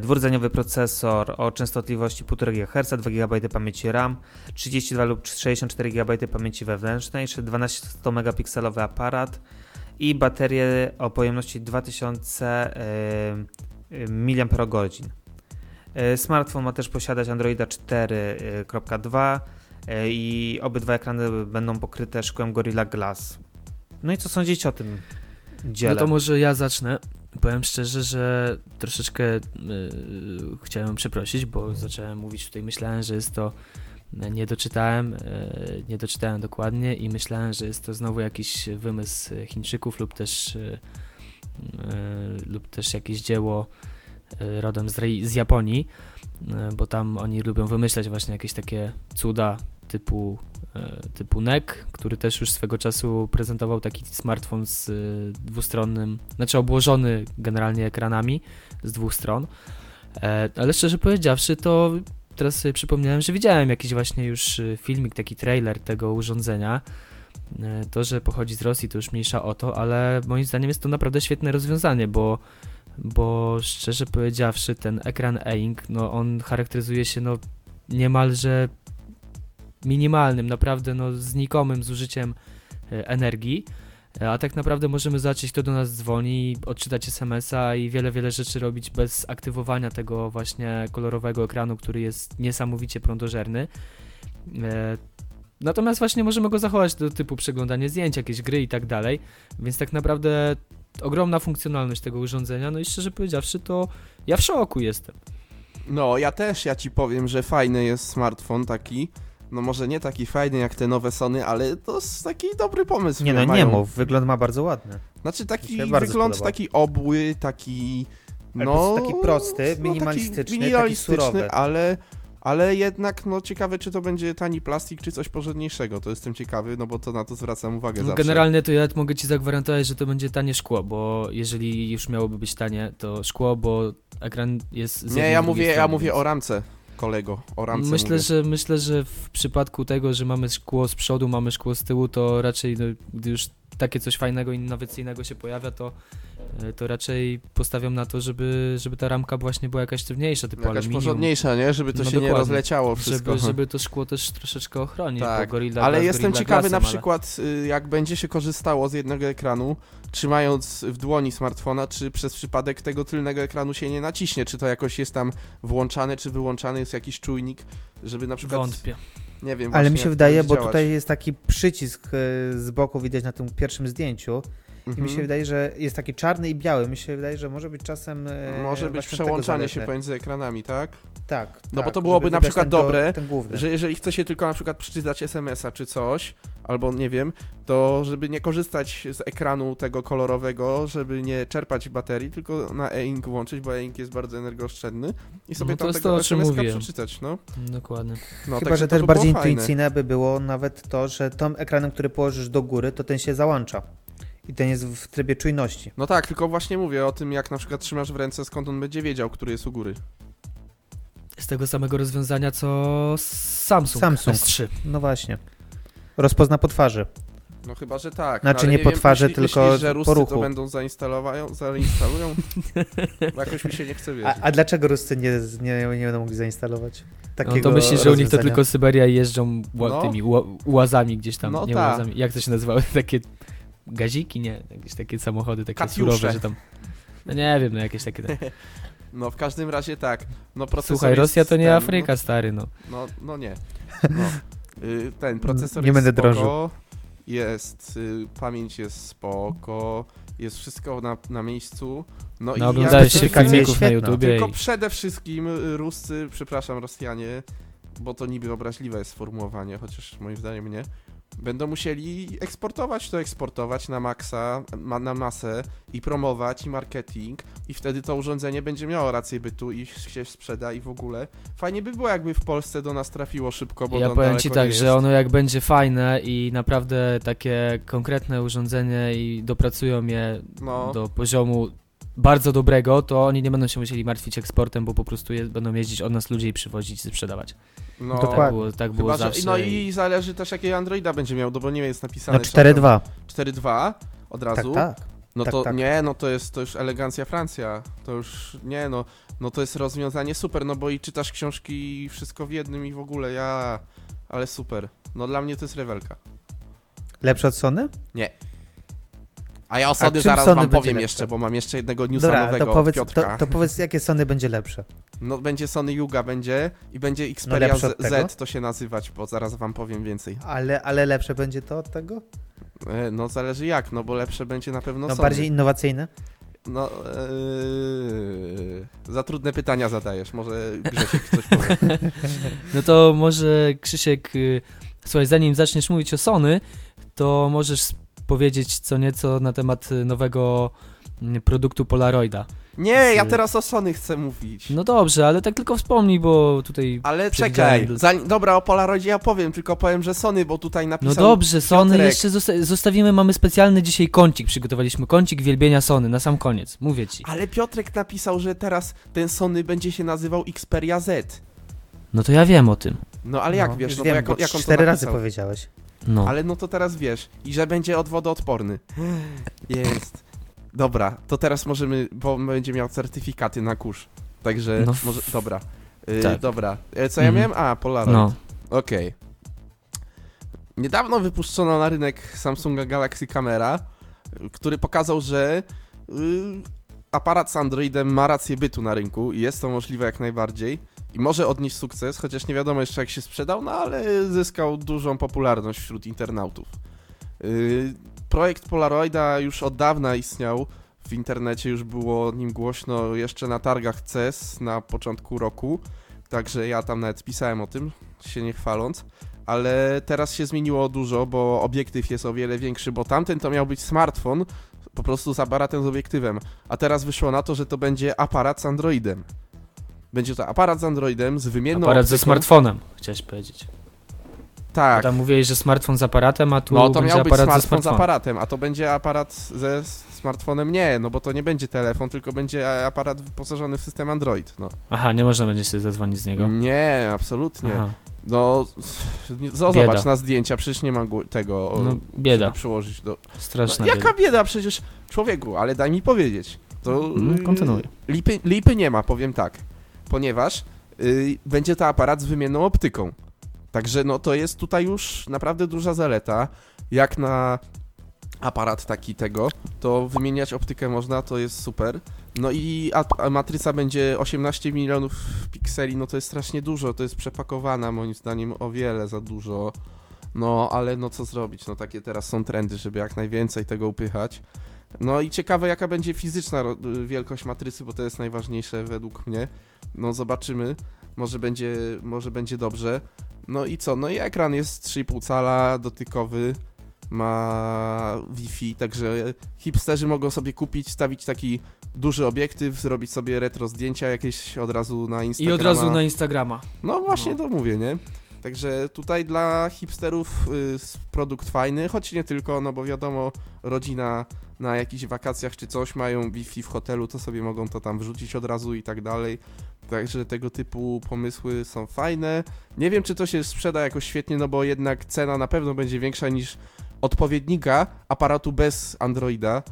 Speaker 3: dwurdzeniowy procesor o częstotliwości 1,5 GHz, 2 GB pamięci RAM, 32 lub 64 GB pamięci wewnętrznej, 12 megapikselowy aparat i baterię o pojemności 2000 e, mAh. E, smartfon ma też posiadać Androida 4.2 e, i obydwa ekrany będą pokryte szkłem Gorilla Glass. No i co sądzicie o tym dziele?
Speaker 2: No to może ja zacznę. Powiem szczerze, że troszeczkę yy, chciałem przeprosić, bo zacząłem mówić tutaj, myślałem, że jest to Nie doczytałem, e, nie doczytałem dokładnie i myślałem, że jest to znowu jakiś wymysł Chińczyków lub też, lub też jakieś dzieło rodem z, z Japonii, bo tam oni lubią wymyślać właśnie jakieś takie cuda typu, typu NEC, który też już swego czasu prezentował taki smartfon z e, dwustronnym, znaczy obłożony generalnie ekranami z dwóch stron. E, Ale szczerze powiedziawszy, to teraz sobie przypomniałem, że widziałem jakiś właśnie już filmik, taki trailer tego urządzenia. E, To, że pochodzi z Rosji, to już mniejsza o to, ale moim zdaniem jest to naprawdę świetne rozwiązanie, bo, bo szczerze powiedziawszy, ten ekran e-ink, no on charakteryzuje się no niemalże minimalnym, naprawdę no znikomym zużyciem e, energii. E, A tak naprawdę możemy zobaczyć, kto do nas dzwoni, odczytać SMS-a i wiele, wiele rzeczy robić bez aktywowania tego właśnie kolorowego ekranu, który jest niesamowicie prądożerny. E, Natomiast właśnie możemy go zachować do typu przeglądanie zdjęć, jakieś gry i tak dalej, więc tak naprawdę ogromna funkcjonalność tego urządzenia, no i szczerze powiedziawszy to ja w szoku jestem.
Speaker 4: No, ja też, ja ci powiem, że fajny jest smartfon taki. No może nie taki fajny jak te nowe Sony, ale to jest taki dobry pomysł.
Speaker 5: Nie no, nie
Speaker 4: mają.
Speaker 5: mów, wygląd ma bardzo ładny.
Speaker 4: Znaczy taki wygląd taki obły, taki no
Speaker 5: taki prosty,
Speaker 4: no,
Speaker 5: minimalistyczny, taki
Speaker 4: minimalistyczny,
Speaker 5: surowy.
Speaker 4: ale ale jednak no ciekawe czy to będzie tani plastik czy coś porządniejszego. To jestem ciekawy, no bo to na to zwracam uwagę
Speaker 2: No,
Speaker 4: zawsze.
Speaker 2: generalnie to ja mogę ci zagwarantować, że to będzie tanie szkło, bo jeżeli już miałoby być tanie, to szkło, bo ekran jest z
Speaker 4: Nie, ja mówię, ja mówię
Speaker 2: więc-
Speaker 4: o ramce, kolego, o ramce
Speaker 2: Myślę,
Speaker 4: mówię.
Speaker 2: że myślę, że w przypadku tego, że mamy szkło z przodu, mamy szkło z tyłu, to raczej no, gdy już takie coś fajnego, innowacyjnego się pojawia, to, to raczej postawiam na to, żeby, żeby ta ramka właśnie była jakaś sztywniejsza, typu
Speaker 4: Jakaś
Speaker 2: aluminium,
Speaker 4: porządniejsza, nie? Żeby to
Speaker 2: No
Speaker 4: się nie
Speaker 2: dokładnie.
Speaker 4: rozleciało wszystko.
Speaker 2: żeby, żeby to szkło też troszeczkę ochronić,
Speaker 4: Tak,
Speaker 2: bo Gorilla
Speaker 4: Ale
Speaker 2: Glass
Speaker 4: jestem
Speaker 2: Gorilla
Speaker 4: ciekawy
Speaker 2: Glassem,
Speaker 4: na
Speaker 2: ale-
Speaker 4: przykład, y, jak będzie się korzystało z jednego ekranu, trzymając w dłoni smartfona, czy przez przypadek tego tylnego ekranu się nie naciśnie, czy to jakoś jest tam włączane, czy wyłączany jest jakiś czujnik, żeby na przykład,
Speaker 2: Wątpię.
Speaker 4: nie wiem,
Speaker 5: Ale mi się wydaje, bo
Speaker 4: działać.
Speaker 5: tutaj jest taki przycisk e, z boku widać na tym pierwszym zdjęciu i
Speaker 4: Mhm.
Speaker 5: mi się wydaje, że jest taki czarny i biały. Mi się wydaje, że może być czasem e,
Speaker 4: Może być przełączanie się pomiędzy ekranami, tak?
Speaker 5: Tak.
Speaker 4: No bo
Speaker 5: tak,
Speaker 4: to byłoby
Speaker 5: żeby
Speaker 4: na przykład
Speaker 5: ten, do-
Speaker 4: dobre,
Speaker 5: Ten główny.
Speaker 4: Że jeżeli chce się tylko na przykład przeczytać SMS-a czy coś, albo nie wiem, to żeby nie korzystać z ekranu tego kolorowego, żeby nie czerpać baterii, tylko na e-ink włączyć, bo e-ink jest bardzo energooszczędny i sobie
Speaker 2: No to
Speaker 4: tam tego
Speaker 2: to, mówiłem.
Speaker 4: przeczytać, no.
Speaker 2: Dokładnie.
Speaker 4: no
Speaker 5: Chyba,
Speaker 4: także
Speaker 5: że
Speaker 4: to
Speaker 5: też bardziej intuicyjne by było nawet to, że tym ekranem, który położysz do góry, to ten się załącza. I ten jest w trybie czujności.
Speaker 4: No tak, tylko właśnie mówię o tym, jak na przykład trzymasz w ręce, skąd on będzie wiedział, który jest u góry.
Speaker 2: Z tego samego rozwiązania co Samsung,
Speaker 5: Samsung.
Speaker 2: S3.
Speaker 5: No właśnie. Rozpozna po twarzy.
Speaker 4: No chyba, że tak.
Speaker 5: Znaczy
Speaker 4: ale
Speaker 5: nie po
Speaker 4: wiem,
Speaker 5: twarzy,
Speaker 4: myśli,
Speaker 5: tylko
Speaker 4: myślisz, że
Speaker 5: po
Speaker 4: Ruscy
Speaker 5: ruchu.
Speaker 4: to będą zainstalowają, zainstalują? Jakoś mi się nie chce
Speaker 5: A,
Speaker 4: wierzyć.
Speaker 5: a dlaczego Ruscy nie, nie, nie będą mogli zainstalować
Speaker 2: No
Speaker 5: takiego
Speaker 2: to myślisz, że u nich to tylko Syberia i jeżdżą ła,
Speaker 4: No.
Speaker 2: tymi ła, łazami gdzieś tam,
Speaker 4: No
Speaker 2: nie
Speaker 4: tak.
Speaker 2: łazami, jak to się nazywały, takie gaziki, nie, jakieś takie samochody, takie
Speaker 4: Katiusze.
Speaker 2: surowe, że tam, no nie wiem, no jakieś takie,
Speaker 4: No w każdym razie tak. No
Speaker 2: słuchaj, Rosja to nie
Speaker 4: ten,
Speaker 2: Afryka, stary, no.
Speaker 4: No, no nie. No. Y, Ten procesor
Speaker 5: Nie
Speaker 4: jest
Speaker 5: będę
Speaker 4: spoko,
Speaker 5: drążył.
Speaker 4: jest, y, pamięć jest spoko, jest wszystko na, na miejscu. No,
Speaker 2: No
Speaker 4: i
Speaker 2: oglądałeś się filmików na. YouTubie
Speaker 4: Tylko
Speaker 2: i
Speaker 4: przede wszystkim y, Ruscy, przepraszam Rosjanie, bo to niby obraźliwe jest sformułowanie, chociaż moim zdaniem nie, będą musieli eksportować to, eksportować na maksa, ma, na masę i promować i marketing i wtedy to urządzenie będzie miało rację bytu i się sprzeda i w ogóle. Fajnie by było jakby w Polsce do nas trafiło szybko, bo
Speaker 2: ja powiem ci tak,
Speaker 4: jest.
Speaker 2: że ono jak będzie fajne i naprawdę takie konkretne urządzenie i dopracują je
Speaker 4: No.
Speaker 2: do poziomu bardzo dobrego, to oni nie będą się musieli martwić eksportem, bo po prostu je, będą jeździć od nas ludzie i przywozić i sprzedawać.
Speaker 4: No,
Speaker 2: Tak
Speaker 5: Dokładnie.
Speaker 2: było, tak było
Speaker 4: Chyba, że,
Speaker 2: zawsze.
Speaker 4: no
Speaker 2: i-
Speaker 4: zależy też jakiego Androida będzie miał, no bo nie jest napisane.
Speaker 5: No
Speaker 4: czy
Speaker 5: 4.2.
Speaker 4: 4.2 od
Speaker 5: Tak,
Speaker 4: razu.
Speaker 5: tak.
Speaker 4: No
Speaker 5: Tak,
Speaker 4: to
Speaker 5: tak.
Speaker 4: nie, no to jest to już elegancja Francja. To już nie no, no to jest rozwiązanie super, no bo i czytasz książki i wszystko w jednym i w ogóle ja, ale super. No dla mnie to jest rewelka.
Speaker 5: Lepsze od Sony?
Speaker 4: A ja o
Speaker 5: Sony czym
Speaker 4: zaraz
Speaker 5: Sony
Speaker 4: wam
Speaker 5: będzie
Speaker 4: powiem
Speaker 5: lepsze?
Speaker 4: jeszcze, bo mam jeszcze jednego newsa
Speaker 5: Dobra,
Speaker 4: nowego
Speaker 5: to
Speaker 4: od
Speaker 5: powiedz, to,
Speaker 4: Piotrka.
Speaker 5: to powiedz, jakie Sony będzie lepsze.
Speaker 4: No będzie Sony Yuga będzie i będzie Xperia
Speaker 5: lepsze
Speaker 4: Z,
Speaker 5: od tego?
Speaker 4: Z to się nazywać, bo zaraz wam powiem więcej.
Speaker 5: Ale, ale lepsze będzie to od tego?
Speaker 4: E, No zależy jak, no bo lepsze będzie na pewno
Speaker 5: No
Speaker 4: Sony.
Speaker 5: bardziej innowacyjne?
Speaker 4: No, yy, za trudne pytania zadajesz, może Grzesiek coś powie.
Speaker 2: No to może Krzysiek, y, słuchaj, zanim zaczniesz mówić o Sony, to możesz powiedzieć co nieco na temat y, nowego mm, produktu Polaroida.
Speaker 4: Nie, ja
Speaker 2: Z-
Speaker 4: teraz o Sony chcę mówić.
Speaker 2: No dobrze, ale tak tylko wspomnij, bo tutaj...
Speaker 4: Ale czekaj,
Speaker 2: dla-
Speaker 4: zanim, dobra, o Polaroidzie ja powiem, tylko powiem, że Sony, bo tutaj
Speaker 2: No
Speaker 4: napisał...
Speaker 2: dobrze, Sony
Speaker 4: Piotrek.
Speaker 2: jeszcze zosta zostawimy, mamy specjalny dzisiaj kącik, przygotowaliśmy kącik wielbienia Sony na sam koniec, mówię ci.
Speaker 4: Ale Piotrek napisał, że teraz ten Sony będzie się nazywał Xperia Z.
Speaker 2: No to ja wiem o tym.
Speaker 4: No ale jak
Speaker 5: No,
Speaker 4: wiesz, no
Speaker 5: wiem,
Speaker 4: bo jak, jak on to
Speaker 5: cztery razy
Speaker 4: napisał?
Speaker 5: powiedziałeś.
Speaker 2: No.
Speaker 4: Ale no to teraz wiesz. I że będzie od wodoodporny. Jest. Dobra, to teraz możemy, bo będzie miał certyfikaty na kurz. Także
Speaker 2: No.
Speaker 4: może, dobra. Yy,
Speaker 2: Tak.
Speaker 4: Dobra. E, Co ja
Speaker 2: Mhm.
Speaker 4: miałem? A, Polaroid.
Speaker 2: No.
Speaker 4: Okej. Niedawno wypuszczono na rynek Samsunga Galaxy Camera, który pokazał, że y, aparat z Androidem ma rację bytu na rynku i jest to możliwe jak najbardziej. I może odnieść sukces, chociaż nie wiadomo jeszcze jak się sprzedał, no ale zyskał dużą popularność wśród internautów. Y, projekt Polaroida już od dawna istniał. W internecie już było nim głośno jeszcze na targach CES na początku roku. Także ja tam nawet pisałem o tym, się nie chwaląc. Ale teraz się zmieniło dużo, bo obiektyw jest o wiele większy, bo tamten to miał być smartfon, po prostu z aparatem z obiektywem. A teraz wyszło na to, że to będzie aparat z Androidem. Będzie to aparat z Androidem, z wymienną
Speaker 2: Aparat ze
Speaker 4: optyką.
Speaker 2: smartfonem, chciałeś powiedzieć.
Speaker 4: Tak.
Speaker 2: Tam mówiłeś, że smartfon z aparatem, a tu
Speaker 4: No to
Speaker 2: będzie
Speaker 4: miał być
Speaker 2: aparat
Speaker 4: smartfon
Speaker 2: ze
Speaker 4: z
Speaker 2: smartfonem.
Speaker 4: aparatem, a to będzie aparat ze smartfonem nie, no bo to nie będzie telefon, tylko będzie aparat wyposażony w system Android, no.
Speaker 2: Aha, nie można będzie sobie zadzwonić z niego.
Speaker 4: Nie, absolutnie.
Speaker 2: Aha.
Speaker 4: No, nie-
Speaker 2: Bieda.
Speaker 4: zobacz na zdjęcia, przecież nie ma gó- tego o,
Speaker 2: No, bieda.
Speaker 4: żeby przyłożyć do...
Speaker 2: Straszna
Speaker 4: No,
Speaker 2: bieda.
Speaker 4: jaka bieda przecież człowieku, ale daj mi powiedzieć. To
Speaker 2: No, kontynuuj.
Speaker 4: lipy, lipy nie ma, powiem tak, ponieważ y, będzie to aparat z wymienną optyką. Także no to jest tutaj już naprawdę duża zaleta. Jak na aparat taki tego, to wymieniać optykę można, to jest super. No i matryca będzie 18 milionów pikseli, no to jest strasznie dużo, to jest przepakowana moim zdaniem o wiele za dużo. No, ale no co zrobić, no takie teraz są trendy, żeby jak najwięcej tego upychać. No i ciekawe jaka będzie fizyczna wielkość matrycy, bo to jest najważniejsze według mnie. No zobaczymy, może będzie, może będzie dobrze. No i co, no i ekran jest 3,5 cala, dotykowy, ma Wi-Fi, także hipsterzy mogą sobie kupić, stawić taki duży obiektyw, zrobić sobie retro zdjęcia jakieś od razu na
Speaker 2: I
Speaker 4: Instagrama.
Speaker 2: od razu na Instagrama.
Speaker 4: No właśnie
Speaker 2: No.
Speaker 4: to mówię, nie? Także tutaj dla hipsterów y, produkt fajny, choć nie tylko, no bo wiadomo, rodzina na jakichś wakacjach czy coś mają Wi-Fi w hotelu, to sobie mogą to tam wrzucić od razu i tak dalej. Także tego typu pomysły są fajne. Nie wiem, czy to się sprzeda jakoś świetnie, no bo jednak cena na pewno będzie większa niż odpowiednika aparatu bez Androida.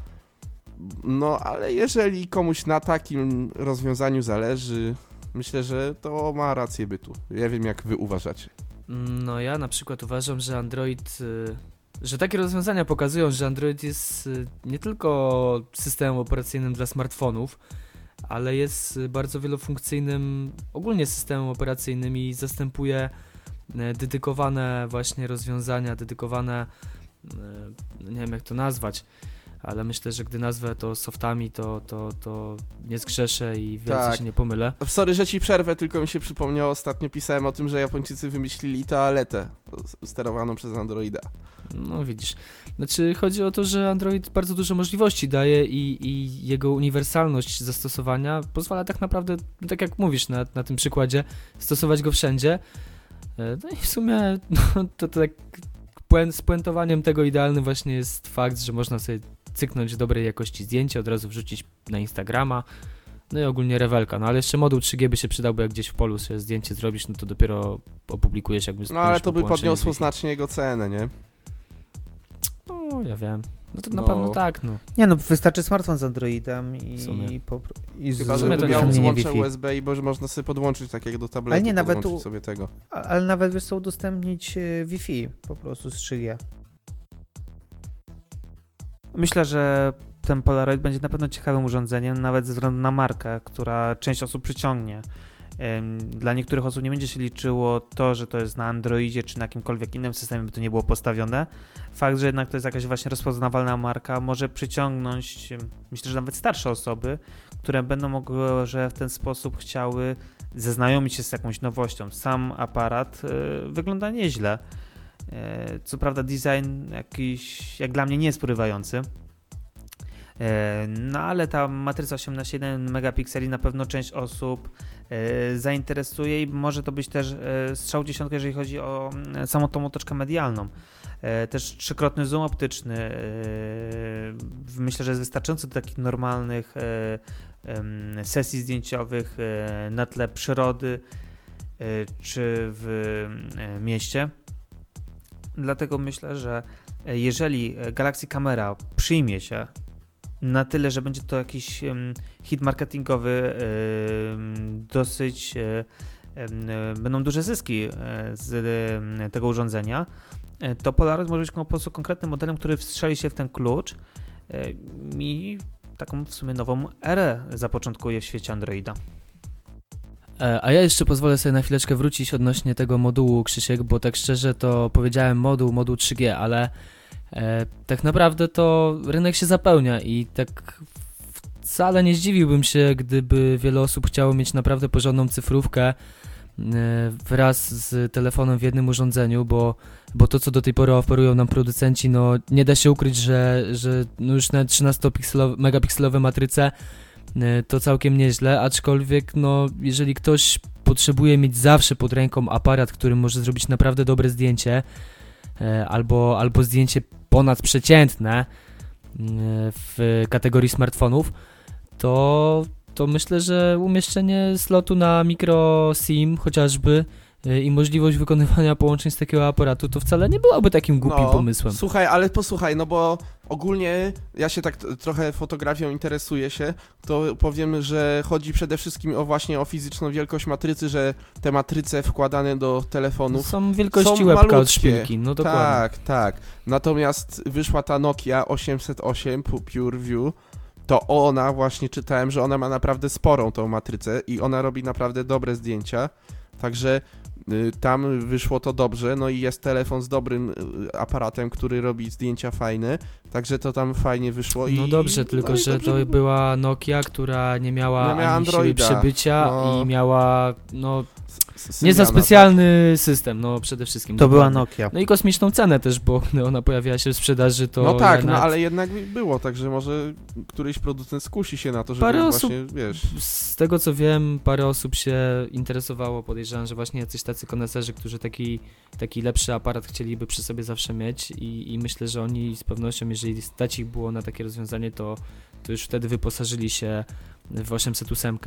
Speaker 4: No, ale jeżeli komuś na takim rozwiązaniu zależy, myślę, że to ma rację bytu. Ja wiem, jak wy uważacie.
Speaker 2: No ja na przykład uważam, że Android, y, że takie rozwiązania pokazują, że Android jest y, nie tylko systemem operacyjnym dla smartfonów, ale jest y, bardzo wielofunkcyjnym ogólnie systemem operacyjnym i zastępuje dedykowane właśnie rozwiązania, dedykowane, e, nie wiem jak to nazwać, ale myślę, że gdy nazwę to softami, to, to, to nie zgrzeszę i wielce
Speaker 4: Tak.
Speaker 2: się nie pomylę.
Speaker 4: Sorry, że ci przerwę, tylko mi się przypomniało, ostatnio pisałem o tym, że Japończycy wymyślili toaletę sterowaną przez Androida.
Speaker 2: No widzisz. Znaczy chodzi o to, że Android bardzo dużo możliwości daje i, i jego uniwersalność zastosowania pozwala tak naprawdę, no tak jak mówisz na, na tym przykładzie, stosować go wszędzie. E, No i w sumie no, to tak puent, spuentowaniem tego idealnym właśnie jest fakt, że można sobie cyknąć dobrej jakości zdjęcie, od razu wrzucić na Instagrama. No i ogólnie rewelka. No ale jeszcze moduł 3G by się przydał, bo jak gdzieś w polu sobie zdjęcie zrobisz, no to dopiero opublikujesz jakby
Speaker 4: No ale to by podniosło znacznie jego cenę, nie?
Speaker 2: No, ja wiem. No to na
Speaker 4: No.
Speaker 2: pewno tak, no.
Speaker 5: Nie no, wystarczy smartfon z Androidem i,
Speaker 2: W sumie.
Speaker 5: i, po, i z
Speaker 4: Chyba,
Speaker 2: sumie
Speaker 4: że
Speaker 2: to
Speaker 4: by miał
Speaker 2: nie
Speaker 4: złącze. USB i bo można sobie podłączyć tak jak do tabletu,
Speaker 5: Ale nie, nawet tu-
Speaker 4: sobie tego.
Speaker 5: Ale nawet wiesz co, udostępnić e, Wi-Fi po prostu z 3G. Myślę, że ten Polaroid będzie na pewno ciekawym urządzeniem, nawet ze względu na markę, która część osób przyciągnie.
Speaker 3: dla niektórych osób nie będzie się liczyło to, że to jest na Androidzie czy na jakimkolwiek innym systemie, by to nie było postawione. Fakt, że jednak to jest jakaś właśnie rozpoznawalna marka, może przyciągnąć, myślę, że nawet starsze osoby, które będą mogły, że w ten sposób chciały zaznajomić się z jakąś nowością. Sam aparat e, wygląda nieźle. E, co prawda design jakiś, jak dla mnie, nie jest porywający. E, No ale ta matryca 18,1 megapikseli na pewno część osób e, zainteresuje i może to być też strzał dziesiątka, jeżeli chodzi o samą tą otoczkę medialną. Też trzykrotny zoom optyczny myślę, że jest wystarczający do takich normalnych sesji zdjęciowych na tle przyrody czy w mieście. Dlatego myślę, że e, jeżeli e, Galaxy Camera przyjmie się na tyle, że będzie to jakiś hit marketingowy, dosyć e, będą duże zyski z tego urządzenia, to Polaroid może być po prostu konkretnym modelem, który wstrzeli się w ten klucz i taką w sumie nową erę zapoczątkuje w świecie Androida.
Speaker 2: E, A ja jeszcze pozwolę sobie na chwileczkę wrócić odnośnie tego modułu, Krzysiek, bo tak szczerze to powiedziałem moduł, moduł 3G, ale e, tak naprawdę to rynek się zapełnia i tak wcale nie zdziwiłbym się, gdyby wiele osób chciało mieć naprawdę porządną cyfrówkę e, wraz z telefonem w jednym urządzeniu, bo, bo to, co do tej pory oferują nam producenci, no nie da się ukryć, że, że no już na 13-megapikselowe matryce to całkiem nieźle, aczkolwiek no jeżeli ktoś potrzebuje mieć zawsze pod ręką aparat, który może zrobić naprawdę dobre zdjęcie e, albo, albo zdjęcie ponadprzeciętne e, w kategorii smartfonów, to, to myślę, że umieszczenie slotu na micro SIM chociażby e, i możliwość wykonywania połączeń z takiego aparatu to wcale nie byłoby takim głupim
Speaker 4: No,
Speaker 2: pomysłem.
Speaker 4: Słuchaj, ale posłuchaj, no bo ogólnie ja się tak trochę fotografią interesuję się, to powiem, że chodzi przede wszystkim o właśnie o fizyczną wielkość matrycy, że te matryce wkładane do telefonów
Speaker 2: Są wielkości
Speaker 4: są
Speaker 2: łebka od szpilki, no dokładnie.
Speaker 4: Tak, tak. Natomiast wyszła ta Nokia 808 Pu- Pure View. To ona właśnie czytałem, że ona ma naprawdę sporą tą matrycę i ona robi naprawdę dobre zdjęcia. Także tam wyszło to dobrze. No i jest telefon z dobrym y, aparatem, który robi zdjęcia fajne. Także to tam fajnie wyszło.
Speaker 2: No
Speaker 4: i,
Speaker 2: dobrze, tylko
Speaker 4: no i
Speaker 2: że
Speaker 4: dobrze
Speaker 2: to była Nokia, która nie miała,
Speaker 4: Nie miała
Speaker 2: ani siły
Speaker 4: Androida.
Speaker 2: przebycia
Speaker 4: No.
Speaker 2: i miała no nie za
Speaker 4: Symbiana,
Speaker 2: specjalny system, no przede wszystkim.
Speaker 3: To była
Speaker 2: dokładnie.
Speaker 3: Nokia.
Speaker 2: No i kosmiczną cenę też, bo gdy ona pojawiała się w sprzedaży, to
Speaker 4: No tak, no ale jednak było, także może któryś producent skusi się na to, żeby
Speaker 2: Parę
Speaker 4: właśnie, wiesz...
Speaker 2: Z tego co wiem, parę osób się interesowało, podejrzewam, że właśnie jacyś tacy koneserzy, którzy taki, taki lepszy aparat chcieliby przy sobie zawsze mieć i, i myślę, że oni z pewnością, jeżeli stać ich było na takie rozwiązanie, to, to już wtedy wyposażyli się w 808,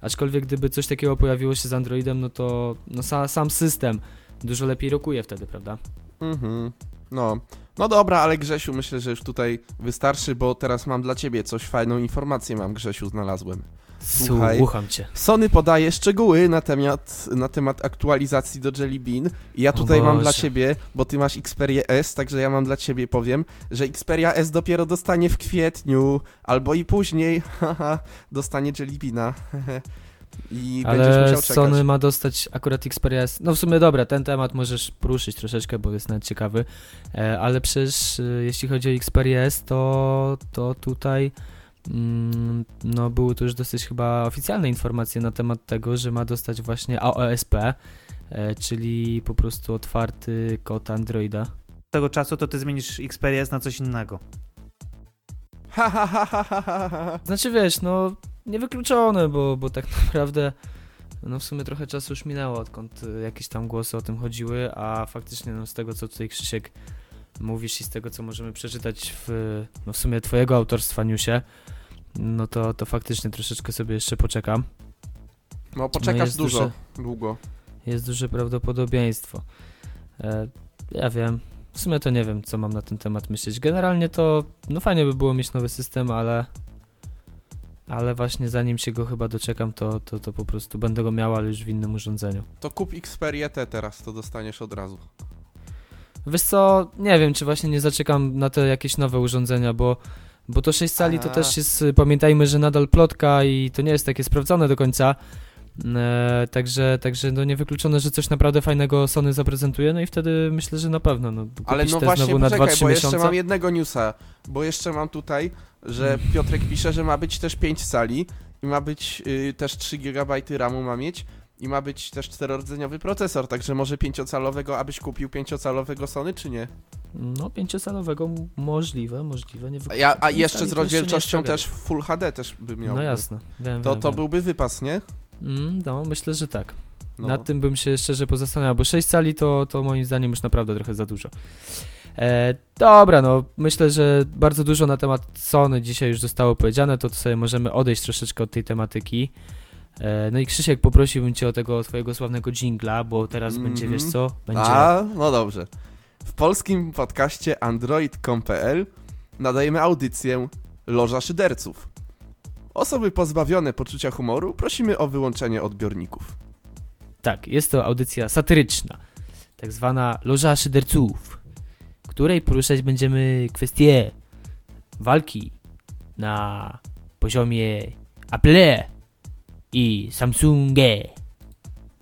Speaker 2: aczkolwiek gdyby coś takiego pojawiło się z Androidem, no to no sa, sam system dużo lepiej rokuje wtedy, prawda?
Speaker 4: Mhm. No. No dobra, ale Grzesiu, myślę, że już tutaj wystarczy, bo teraz mam dla ciebie coś, fajną informację mam, Grzesiu, znalazłem. Słuchaj.
Speaker 2: Słucham cię.
Speaker 4: Sony podaje szczegóły na temat, na temat aktualizacji do Jelly Bean i ja tutaj mam dla ciebie, bo ty masz Xperia S, także ja mam dla ciebie, powiem, że Xperia S dopiero dostanie w kwietniu, albo i później, haha, dostanie Jelly Beana. I będziesz
Speaker 2: Ale
Speaker 4: musiał czekać.
Speaker 2: Sony ma dostać akurat Xperia S. No w sumie dobra, ten temat możesz poruszyć troszeczkę, bo jest nawet ciekawy. E, ale przecież e, jeśli chodzi o Xperia S, to, to tutaj no były to już dosyć chyba oficjalne informacje na temat tego, że ma dostać właśnie AOSP, e, czyli po prostu otwarty kod Androida.
Speaker 3: tego czasu to ty zmienisz Xperia na coś innego.
Speaker 4: Ha, ha, ha, ha, ha, ha.
Speaker 2: Znaczy wiesz, no niewykluczone, bo, bo tak naprawdę no w sumie trochę czasu już minęło, odkąd y, jakieś tam głosy o tym chodziły, a faktycznie no z tego co tutaj Krzysiek mówisz i z tego co możemy przeczytać w no w sumie twojego autorstwa newsie, no to, to faktycznie troszeczkę sobie jeszcze poczekam.
Speaker 4: No poczekasz
Speaker 2: jest
Speaker 4: dużo,
Speaker 2: duże-
Speaker 4: długo.
Speaker 2: Jest duże prawdopodobieństwo. E, ja wiem. W sumie to nie wiem, co mam na ten temat myśleć. Generalnie to, no fajnie by było mieć nowy system, ale ale właśnie zanim się go chyba doczekam, to, to, to po prostu będę go miał, ale już w innym urządzeniu.
Speaker 4: To kup Xperia T teraz, to dostaniesz od razu.
Speaker 2: Wiesz co, nie wiem, czy właśnie nie zaczekam na te jakieś nowe urządzenia, bo, bo to 6 cali to też jest, pamiętajmy, że nadal plotka i to nie jest takie sprawdzone do końca. E, także, także no niewykluczone, że coś naprawdę fajnego Sony zaprezentuje, no i wtedy myślę, że na pewno. No,
Speaker 4: Ale no właśnie,
Speaker 2: znowu na
Speaker 4: poczekaj,
Speaker 2: 2-3
Speaker 4: bo jeszcze
Speaker 2: miesiące.
Speaker 4: mam jednego newsa, bo jeszcze mam tutaj, że
Speaker 2: Mm.
Speaker 4: Piotrek pisze, że ma być też 5 cali i ma być y, też 3 GB RAMu ma mieć i ma być też czterordzeniowy procesor, także może 5-calowego, abyś kupił 5-calowego Sony, czy nie?
Speaker 2: No, pięciosalowego możliwe, możliwe. Nie
Speaker 4: A, ja, a jeszcze z
Speaker 2: jeszcze
Speaker 4: rozdzielczością
Speaker 2: jest
Speaker 4: też Full HD też by miał.
Speaker 2: No jasne, wiem,
Speaker 4: To,
Speaker 2: wiem,
Speaker 4: to
Speaker 2: wiem.
Speaker 4: byłby wypas, nie?
Speaker 2: Mm, no, myślę, że tak.
Speaker 4: No.
Speaker 2: Nad tym bym się szczerze pozastanawiał, bo 6 cali to, to moim zdaniem już naprawdę trochę za dużo. E, dobra, no myślę, że bardzo dużo na temat Sony dzisiaj już zostało powiedziane, to, to sobie możemy odejść troszeczkę od tej tematyki. E, no i Krzysiek, poprosiłbym cię o tego twojego sławnego jingla, bo teraz będzie,
Speaker 4: Mhm.
Speaker 2: wiesz co, będzie...
Speaker 4: A, no dobrze. W polskim podcaście android.com.pl nadajemy audycję Loża Szyderców. Osoby pozbawione poczucia humoru prosimy o wyłączenie odbiorników.
Speaker 2: Tak, jest to audycja satyryczna, tak zwana Loża Szyderców, której poruszać będziemy kwestie walki na poziomie Apple i Samsung'e.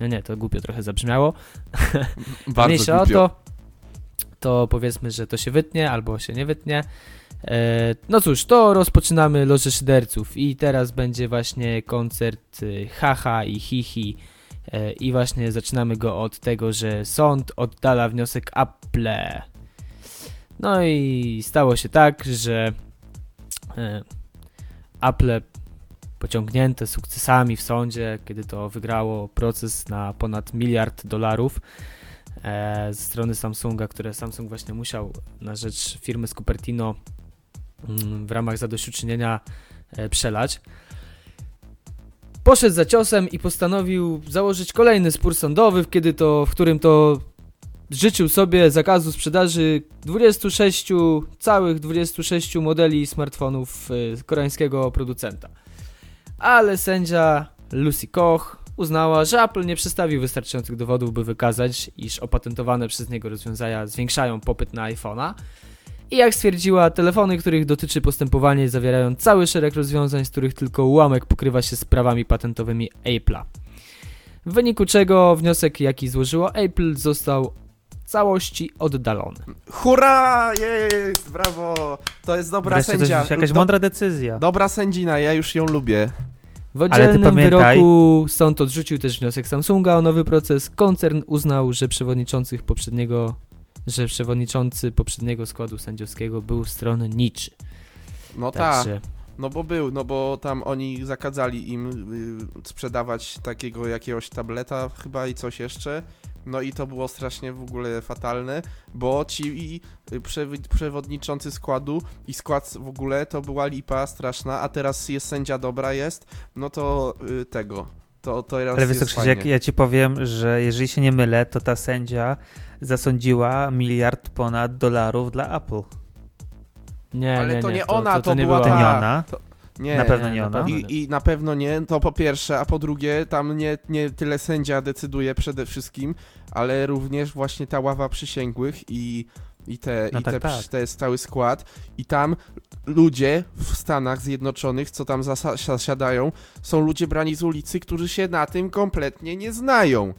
Speaker 2: No nie, to głupio trochę zabrzmiało.
Speaker 4: Bardzo
Speaker 2: Mniejsza o to, to powiedzmy, że to się wytnie albo się nie wytnie. E, no cóż, to rozpoczynamy Loże Szyderców i teraz będzie właśnie koncert y, Haha i Hihi e, i właśnie zaczynamy go od tego, że sąd oddala wniosek Apple. No i stało się tak, że e, Apple pociągnięte sukcesami w sądzie, kiedy to wygrało proces na ponad miliard dolarów e, ze strony Samsunga, które Samsung właśnie musiał na rzecz firmy z Cupertino mm, w ramach zadośćuczynienia e, przelać. Poszedł za ciosem i postanowił założyć kolejny spór sądowy, kiedy to, w którym to życzył sobie zakazu sprzedaży 26, całych 26 modeli smartfonów e, koreańskiego producenta. Ale sędzia Lucy Koch uznała, że Apple nie przedstawił wystarczających dowodów, by wykazać, iż opatentowane przez niego rozwiązania zwiększają popyt na iPhone'a. I jak stwierdziła, telefony, których dotyczy postępowanie, zawierają cały szereg rozwiązań, z których tylko ułamek pokrywa się z prawami patentowymi Apple'a. W wyniku czego wniosek, jaki złożyło Apple, został całości oddalony.
Speaker 4: Hurra! Jest! Brawo! To jest dobra
Speaker 5: Wreszcie
Speaker 4: sędzia.
Speaker 5: jakaś
Speaker 4: Do-
Speaker 5: mądra decyzja.
Speaker 4: Dobra sędzina, ja już ją lubię.
Speaker 2: W oddzielnym
Speaker 5: pamiętaj-
Speaker 2: wyroku sąd odrzucił też wniosek Samsunga o nowy proces. Koncern uznał, że przewodniczących poprzedniego że przewodniczący poprzedniego składu sędziowskiego był stronniczy.
Speaker 4: No tak, no bo był, no bo tam oni zakazali im y, sprzedawać takiego jakiegoś tableta chyba i coś jeszcze. No i to było strasznie w ogóle fatalne, bo ci y, przewodniczący składu i skład w ogóle to była lipa straszna, a teraz jest sędzia dobra jest, no to y, tego. To, to teraz
Speaker 5: Ale Krzysiek,
Speaker 4: fajnie.
Speaker 5: ja ci powiem, że jeżeli się nie mylę, to ta sędzia zasądziła miliard ponad dolarów dla Apple.
Speaker 2: Nie,
Speaker 4: Ale
Speaker 2: nie,
Speaker 4: to
Speaker 2: nie,
Speaker 4: nie ona, to
Speaker 2: nie
Speaker 4: była
Speaker 5: To
Speaker 2: była
Speaker 5: nie
Speaker 4: ta-
Speaker 5: ona?
Speaker 4: Nie,
Speaker 5: Na pewno
Speaker 2: nie,
Speaker 5: nie
Speaker 2: na
Speaker 5: ona.
Speaker 4: I, I na pewno nie, to po pierwsze, a po drugie, tam nie, nie tyle sędzia decyduje przede wszystkim, ale również właśnie ta ława przysięgłych i, i, te,
Speaker 5: No
Speaker 4: i
Speaker 5: tak,
Speaker 4: te,
Speaker 5: tak.
Speaker 4: te cały skład. I tam ludzie w Stanach Zjednoczonych, co tam zasiadają, są ludzie brani z ulicy, którzy się na tym kompletnie nie znają.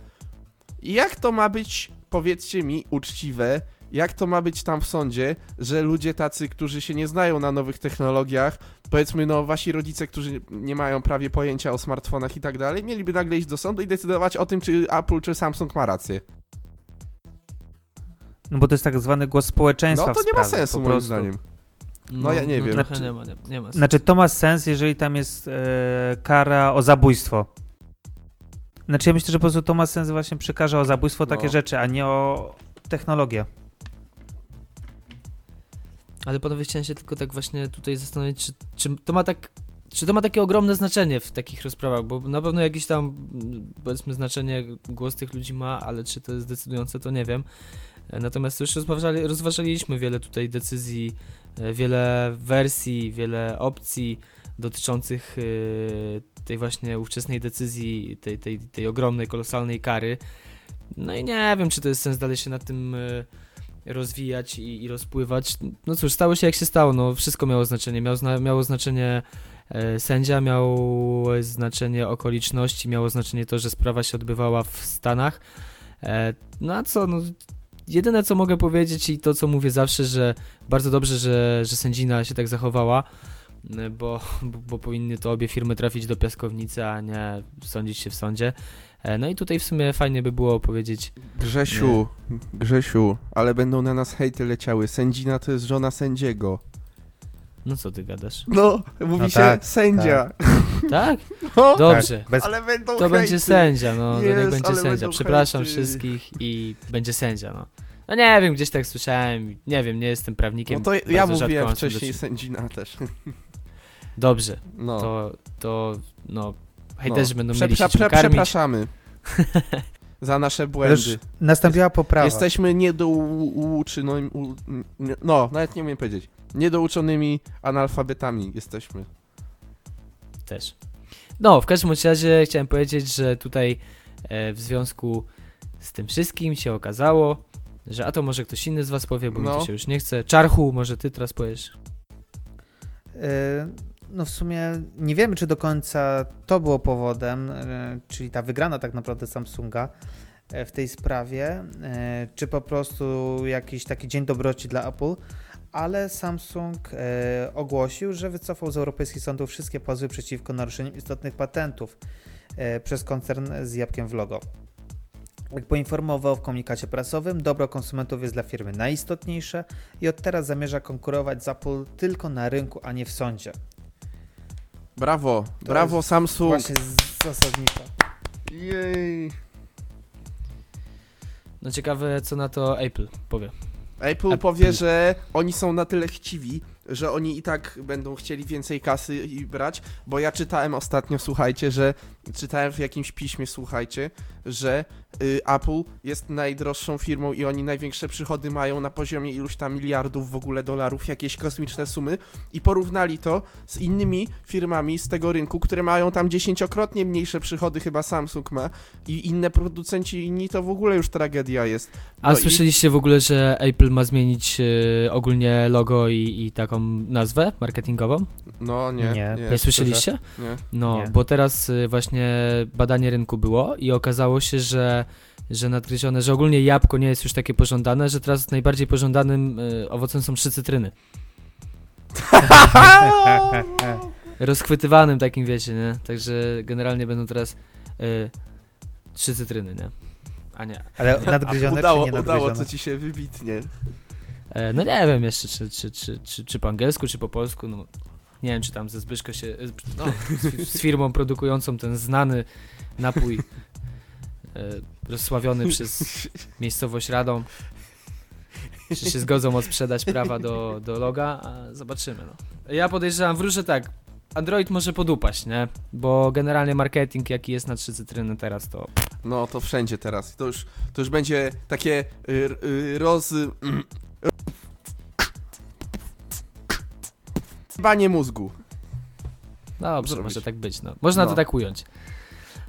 Speaker 4: I jak to ma być, powiedzcie mi, uczciwe, jak to ma być tam w sądzie, że ludzie tacy, którzy się nie znają na nowych technologiach, powiedzmy, no wasi rodzice, którzy nie mają prawie pojęcia o smartfonach i tak dalej, mieliby nagle iść do sądu i decydować o tym, czy Apple, czy Samsung ma rację.
Speaker 5: No bo to jest tak zwany głos społeczeństwa
Speaker 4: No to
Speaker 5: w
Speaker 4: nie ma
Speaker 5: sprawie,
Speaker 4: sensu
Speaker 5: po
Speaker 4: moim
Speaker 5: prostu.
Speaker 4: zdaniem. No ja nie wiem.
Speaker 2: trochę
Speaker 5: Znaczy-
Speaker 2: nie ma, nie, nie ma sensu.
Speaker 5: Znaczy to ma sens, jeżeli tam jest e, kara o zabójstwo. Znaczy ja myślę, że po prostu to ma sens właśnie przy karze o zabójstwo takie
Speaker 4: No.
Speaker 5: rzeczy, a nie o technologię.
Speaker 2: Ale panowie chciałem się tylko tak właśnie tutaj zastanowić, czy, czy to ma tak. Czy to ma takie ogromne znaczenie w takich rozprawach? Bo na pewno jakieś tam, powiedzmy, znaczenie głos tych ludzi ma, ale czy to jest decydujące, to nie wiem. Natomiast już rozważali, rozważaliśmy wiele tutaj decyzji, e, wiele wersji, wiele opcji dotyczących e, tej właśnie ówczesnej decyzji, tej, tej, tej ogromnej, kolosalnej kary. No i nie wiem, czy to jest sens dalej się nad tym e, rozwijać i, i rozpływać. No cóż, stało się jak się stało, no wszystko miało znaczenie. Miało, zna, miało znaczenie E, Sędzia miał znaczenie okoliczności, miało znaczenie to, że sprawa się odbywała w Stanach. E, No a co, no, jedyne co mogę powiedzieć i to co mówię zawsze, że bardzo dobrze, że, że sędzina się tak zachowała, e, bo, bo, bo powinny to obie firmy trafić do piaskownicy, a nie sądzić się w sądzie. E, No i tutaj w sumie fajnie by było powiedzieć,
Speaker 4: Grzesiu, Grzesiu, ale będą na nas hejty leciały. Sędzina to jest żona sędziego.
Speaker 2: no co ty gadasz?
Speaker 4: No, mówi
Speaker 3: No
Speaker 4: się
Speaker 3: tak,
Speaker 4: sędzia.
Speaker 2: Tak?
Speaker 4: No,
Speaker 2: Dobrze.
Speaker 3: Tak, bez...
Speaker 4: ale będą
Speaker 2: To
Speaker 4: hejty.
Speaker 2: będzie sędzia, no, to niech
Speaker 4: Jest,
Speaker 2: będzie sędzia. Przepraszam
Speaker 4: hejty.
Speaker 2: wszystkich i będzie sędzia, no. No nie wiem, gdzieś tak słyszałem, nie wiem, nie jestem prawnikiem.
Speaker 4: No to ja mówiłem wcześniej sędzina też.
Speaker 2: Dobrze,
Speaker 4: No.
Speaker 2: to, to, no, hejterzy
Speaker 4: no.
Speaker 2: będą
Speaker 4: Prze-
Speaker 2: mieli.
Speaker 4: Przepraszamy za nasze błędy.
Speaker 3: Już nastąpiła poprawa.
Speaker 4: Jesteśmy niedouczonymi, no, nawet nie umiem powiedzieć, niedouczonymi analfabetami jesteśmy.
Speaker 2: Też. No, w każdym razie chciałem powiedzieć, że tutaj e, w związku z tym wszystkim się okazało, że a to może ktoś inny z was powie, bo mi
Speaker 4: No.
Speaker 2: to się już nie chce. Czarchu, może ty teraz powiesz?
Speaker 3: E, No w sumie nie wiemy, czy do końca to było powodem, e, czyli ta wygrana tak naprawdę Samsunga e, w tej sprawie, e, czy po prostu jakiś taki dzień dobroci dla Apple, ale Samsung ogłosił, że wycofał z europejskich sądów wszystkie pozwy przeciwko naruszeniom istotnych patentów przez koncern z jabłkiem w logo. Jak poinformował w komunikacie prasowym, dobro konsumentów jest dla firmy najistotniejsze i od teraz zamierza konkurować z Apple tylko na rynku, a nie w sądzie.
Speaker 4: Brawo,
Speaker 3: To
Speaker 4: brawo
Speaker 3: jest
Speaker 4: Samsung.
Speaker 3: Właśnie z- zasadniczo.
Speaker 4: Jej.
Speaker 2: No ciekawe, co na to Apple powie.
Speaker 4: Apple,
Speaker 2: Apple.
Speaker 4: powie, że oni są na tyle chciwi, że oni i tak będą chcieli więcej kasy i brać, bo ja czytałem ostatnio, słuchajcie, że czytałem w jakimś piśmie, słuchajcie, że y, Apple jest najdroższą firmą i oni największe przychody mają na poziomie iluś tam miliardów w ogóle dolarów, jakieś kosmiczne sumy i porównali to z innymi firmami z tego rynku, które mają tam dziesięciokrotnie mniejsze przychody, chyba Samsung ma i inne producenci inni to w ogóle już tragedia jest.
Speaker 2: A
Speaker 4: No i-
Speaker 2: słyszeliście w ogóle, że Apple ma zmienić e, ogólnie logo i, i taką nazwę marketingową?
Speaker 4: No nie,
Speaker 3: Nie.
Speaker 2: Nie, słyszeliście?
Speaker 4: Nie.
Speaker 2: No,
Speaker 3: Nie.
Speaker 2: bo teraz y, właśnie badanie rynku było i okazało się, że, że nadgryzione, że ogólnie jabłko nie jest już takie pożądane, że teraz najbardziej pożądanym y, owocem są trzy cytryny. Rozchwytywanym takim, wiecie, nie? Także generalnie będą teraz y, trzy cytryny, nie? A nie.
Speaker 3: Ale nadgryzione
Speaker 4: udało,
Speaker 3: czy nie
Speaker 4: udało, co ci się wybitnie.
Speaker 2: E, no nie wiem jeszcze, czy, czy, czy, czy, czy po angielsku, czy po polsku, no nie wiem, czy tam ze Zbyszko się, no, z, z firmą produkującą ten znany napój e, rozsławiony przez miejscowość Radą, czy się zgodzą odsprzedać prawa do, do loga, a zobaczymy, no. Ja podejrzewam, wróżę tak, Android może podupaść, nie? Bo generalnie marketing, jaki jest na trzy cytryny teraz, to
Speaker 4: No to wszędzie teraz. To już, to już będzie takie y, y, roz... y, Banie mózgu.
Speaker 2: Dobrze,
Speaker 4: Zrobić.
Speaker 2: może tak być, no. Można
Speaker 4: No.
Speaker 2: to tak ująć.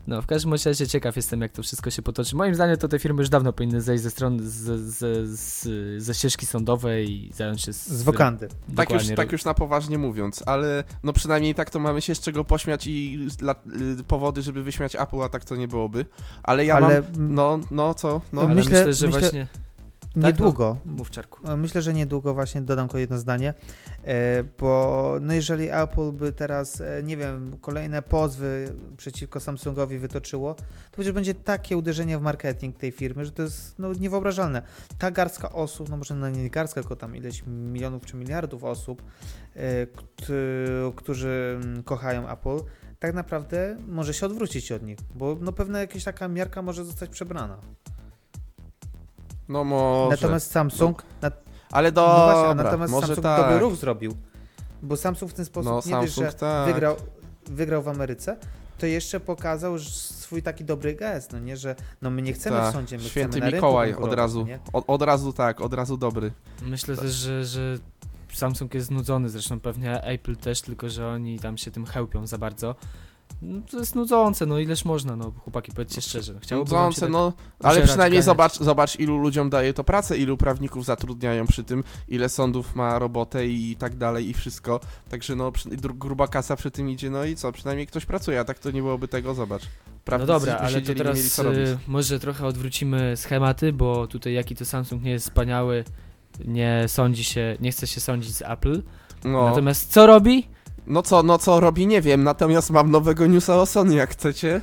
Speaker 2: No, w każdym razie ciekaw jestem, jak to wszystko się potoczy. Moim zdaniem to te firmy już dawno powinny zejść ze strony, z, z, z, ze ścieżki sądowej i zająć się z...
Speaker 3: Z wokandy.
Speaker 4: Tak już, tak już na poważnie mówiąc, ale no przynajmniej tak to mamy się z czego pośmiać i dla, y, powody, żeby wyśmiać Apple, a tak to nie byłoby. Ale ja
Speaker 3: Ale
Speaker 4: mam... No, no co? No,
Speaker 2: Ale
Speaker 3: myślę-
Speaker 2: myślę, że
Speaker 3: myślę-
Speaker 2: właśnie...
Speaker 3: niedługo.
Speaker 2: Mów czarku.
Speaker 3: E, Myślę, że niedługo właśnie dodam tylko jedno zdanie, e, bo no jeżeli Apple by teraz, e, nie wiem, kolejne pozwy przeciwko Samsungowi wytoczyło, to przecież będzie takie uderzenie w marketing tej firmy, że to jest no, niewyobrażalne. Ta garstka osób, no może no nie garstka, tylko tam ileś milionów czy miliardów osób, e, kt- którzy mm, kochają Apple, tak naprawdę może się odwrócić od nich, bo no pewna jakaś taka miarka może zostać przebrana.
Speaker 4: No może.
Speaker 3: Natomiast Samsung, na,
Speaker 4: Ale
Speaker 3: no właśnie, a natomiast
Speaker 4: może
Speaker 3: Samsung
Speaker 4: tak.
Speaker 3: dobry ruch zrobił. Bo Samsung w ten sposób
Speaker 4: No
Speaker 3: nie
Speaker 4: Samsung
Speaker 3: dość, że
Speaker 4: tak.
Speaker 3: wygrał, wygrał w Ameryce, to jeszcze pokazał że swój taki dobry gest, no nie, że no my nie chcemy
Speaker 4: Tak,
Speaker 3: w sądzie, my
Speaker 4: Święty
Speaker 3: chcemy na rynku
Speaker 4: Mikołaj od
Speaker 3: konkurować,
Speaker 4: razu, od, od razu tak, od razu dobry.
Speaker 2: Myślę też, że, że Samsung jest znudzony, zresztą pewnie Apple też, tylko że oni tam się tym chełpią za bardzo. No, to jest nudzące, no ileż można, no chłopaki, powiedzcie szczerze. No, chciałbym
Speaker 4: Nudzące,
Speaker 2: tak
Speaker 4: no, ale przynajmniej
Speaker 2: ganiać.
Speaker 4: zobacz, zobacz, ilu ludziom daje to pracę, ilu prawników zatrudniają przy tym, ile sądów ma robotę i tak dalej i wszystko. Także no, przy, dru- gruba kasa przy tym idzie, no i co, przynajmniej ktoś pracuje, a tak to nie byłoby tego, zobacz.
Speaker 2: No
Speaker 4: Prawnicy
Speaker 2: dobra,
Speaker 4: tu
Speaker 2: ale to
Speaker 4: siedzieli, nie mieli
Speaker 2: teraz
Speaker 4: co robić.
Speaker 2: y, może trochę odwrócimy schematy, bo tutaj jaki to Samsung nie jest wspaniały, nie sądzi się, nie chce się sądzić z Apple.
Speaker 4: No,
Speaker 2: Natomiast co robi?
Speaker 4: No co, no co robi, nie wiem, natomiast mam nowego newsa o Sony, jak chcecie.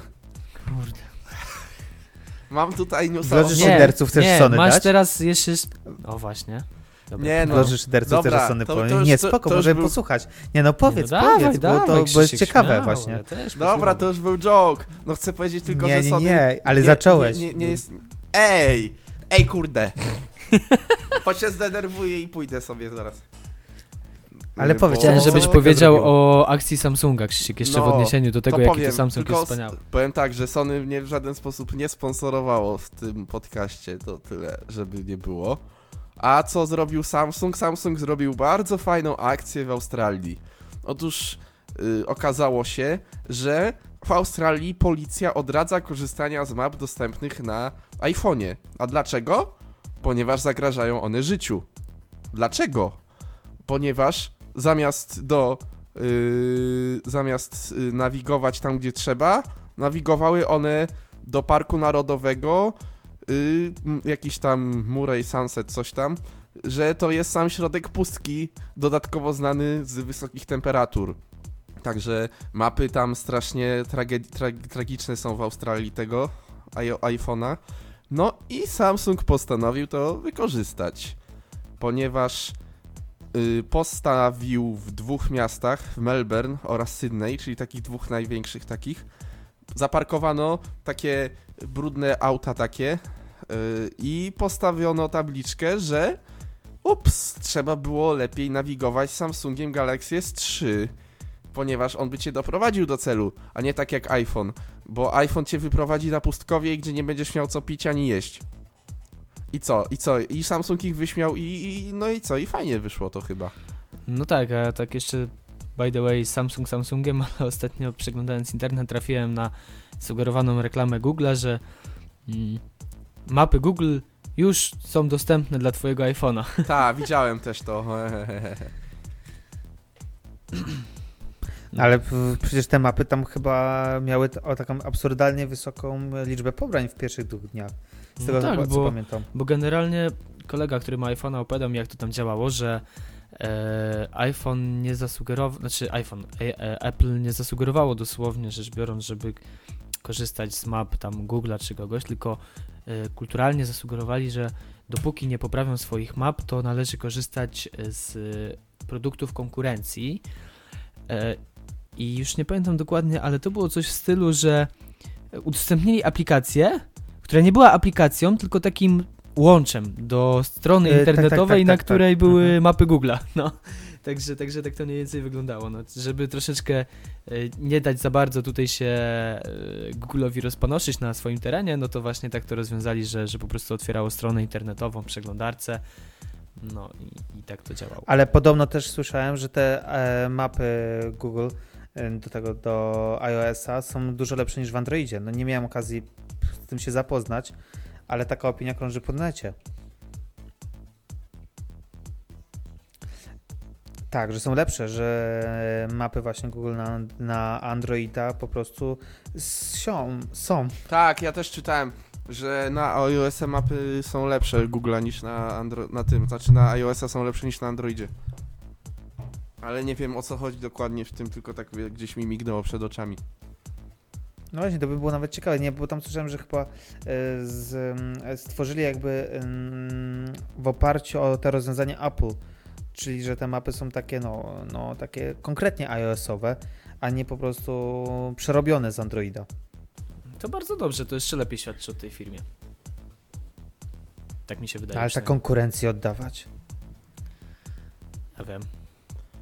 Speaker 2: Kurde.
Speaker 4: Mam tutaj newsa o Sony.
Speaker 3: szyderców chcesz
Speaker 2: nie,
Speaker 3: Sony
Speaker 2: masz
Speaker 3: dać?
Speaker 2: teraz jeszcze... O właśnie. Dobra.
Speaker 4: Nie, no.
Speaker 3: Dla szyderców
Speaker 4: Dobra,
Speaker 3: też Sony
Speaker 4: to-
Speaker 3: powiem.
Speaker 4: to już-
Speaker 3: Nie,
Speaker 4: to-
Speaker 3: spoko,
Speaker 4: to już
Speaker 3: możemy
Speaker 4: był-
Speaker 3: posłuchać. Nie no, powiedz,
Speaker 2: nie, no dawaj,
Speaker 3: powiedz,
Speaker 2: dawaj,
Speaker 3: bo to bo
Speaker 2: Krzysiek,
Speaker 3: jest ciekawe
Speaker 2: śmiało,
Speaker 3: właśnie.
Speaker 2: Ja też
Speaker 4: Dobra,
Speaker 2: posłucham.
Speaker 4: to już był joke. No chcę powiedzieć tylko,
Speaker 3: nie,
Speaker 4: że
Speaker 3: nie,
Speaker 4: Sony...
Speaker 3: nie, ale
Speaker 4: nie,
Speaker 3: zacząłeś.
Speaker 4: Nie, nie, nie jest... Ej! Ej, kurde! Choć się zdenerwuję i pójdę sobie zaraz.
Speaker 3: Ale
Speaker 4: Bo-
Speaker 3: powiedz, Co-
Speaker 2: żebyś powiedział o akcji Samsunga, Krzysiek, jeszcze w
Speaker 4: No,
Speaker 2: odniesieniu do tego, jaki
Speaker 4: powiem,
Speaker 2: to Samsung jest wspaniały.
Speaker 4: Powiem tak, że Sony mnie w żaden sposób nie sponsorowało w tym podcaście, to tyle, żeby nie było. A co zrobił Samsung? Samsung zrobił bardzo fajną akcję w Australii. Otóż y, okazało się, że w Australii policja odradza korzystania z map dostępnych na iPhone'ie. A dlaczego? Ponieważ zagrażają one życiu. Dlaczego? Ponieważ zamiast do yy, zamiast yy, nawigować tam, gdzie trzeba, nawigowały one do Parku Narodowego, yy, jakiś tam Murray Sunset, coś tam, że to jest sam środek pustki, dodatkowo znany z wysokich temperatur. Także mapy tam strasznie trage- tra- tragiczne są w Australii tego iPhone'a. No i Samsung postanowił to wykorzystać, ponieważ postawił w dwóch miastach, w Melbourne oraz Sydney, czyli takich dwóch największych takich, zaparkowano takie brudne auta takie y, i postawiono tabliczkę, że ups, trzeba było lepiej nawigować Samsungiem Galaxy S3, ponieważ on by cię doprowadził do celu, a nie tak jak iPhone, bo iPhone cię wyprowadzi na pustkowie, gdzie nie będziesz miał co pić ani jeść. I co? I co? I Samsung ich wyśmiał i, i no i co? I fajnie wyszło to chyba.
Speaker 2: No tak, a tak jeszcze by the way Samsung Samsungiem, ale ostatnio przeglądając internet trafiłem na sugerowaną reklamę Google'a, że mm, mapy Google już są dostępne dla twojego iPhone'a.
Speaker 4: Tak, widziałem też to.
Speaker 3: Ale przecież te mapy tam chyba miały o taką absurdalnie wysoką liczbę pobrań w pierwszych dwóch dniach. Z tego
Speaker 2: No tak,
Speaker 3: co
Speaker 2: bo-
Speaker 3: pamiętam.
Speaker 2: Bo generalnie kolega, który ma iPhone'a opowiadał mi jak to tam działało, że e, iPhone nie zasugerował, znaczy iPhone, e, e, Apple nie zasugerowało dosłownie rzecz biorąc, żeby korzystać z map tam Google'a czy kogoś, tylko e, kulturalnie zasugerowali, że dopóki nie poprawią swoich map, to należy korzystać z produktów konkurencji. E, I już nie pamiętam dokładnie, ale to było coś w stylu, że udostępnili aplikację, która nie była aplikacją, tylko takim łączem do strony
Speaker 3: E, tak, tak,
Speaker 2: internetowej,
Speaker 3: tak,
Speaker 2: na
Speaker 3: tak, tak.
Speaker 2: której były
Speaker 3: Mhm.
Speaker 2: mapy Google'a. No. Także, także tak to mniej więcej wyglądało. No. Żeby troszeczkę e, nie dać za bardzo tutaj się e, Google'owi rozpanoszyć na swoim terenie, no to właśnie tak to rozwiązali, że, że po prostu otwierało stronę internetową, przeglądarce. No i, i tak to działało.
Speaker 3: Ale podobno też słyszałem, że te e, mapy Google do tego, do iOS-a są dużo lepsze niż w Androidzie. No nie miałem okazji z tym się zapoznać, ale taka opinia krąży po necie. Tak, że są lepsze, że mapy właśnie Google na, na Androida po prostu są. są.
Speaker 4: Tak, ja też czytałem, że na iOS mapy są lepsze Google'a niż na, Andro- na tym, znaczy na iOS są lepsze niż na Androidzie. Ale nie wiem o co chodzi dokładnie w tym, tylko tak gdzieś mi mignęło przed oczami.
Speaker 3: No właśnie, to by było nawet ciekawe, nie? Bo tam słyszałem, że chyba e, z, mm, stworzyli jakby w oparciu o te rozwiązanie Apple, czyli że te mapy są takie, no, no takie konkretnie iOS-owe, a nie po prostu przerobione z Androida.
Speaker 2: To bardzo dobrze, to jeszcze lepiej świadczy o tej firmie. Tak mi się wydaje.
Speaker 3: Ale
Speaker 2: przynajmniej.
Speaker 3: konkurencję oddawać.
Speaker 2: Ja wiem.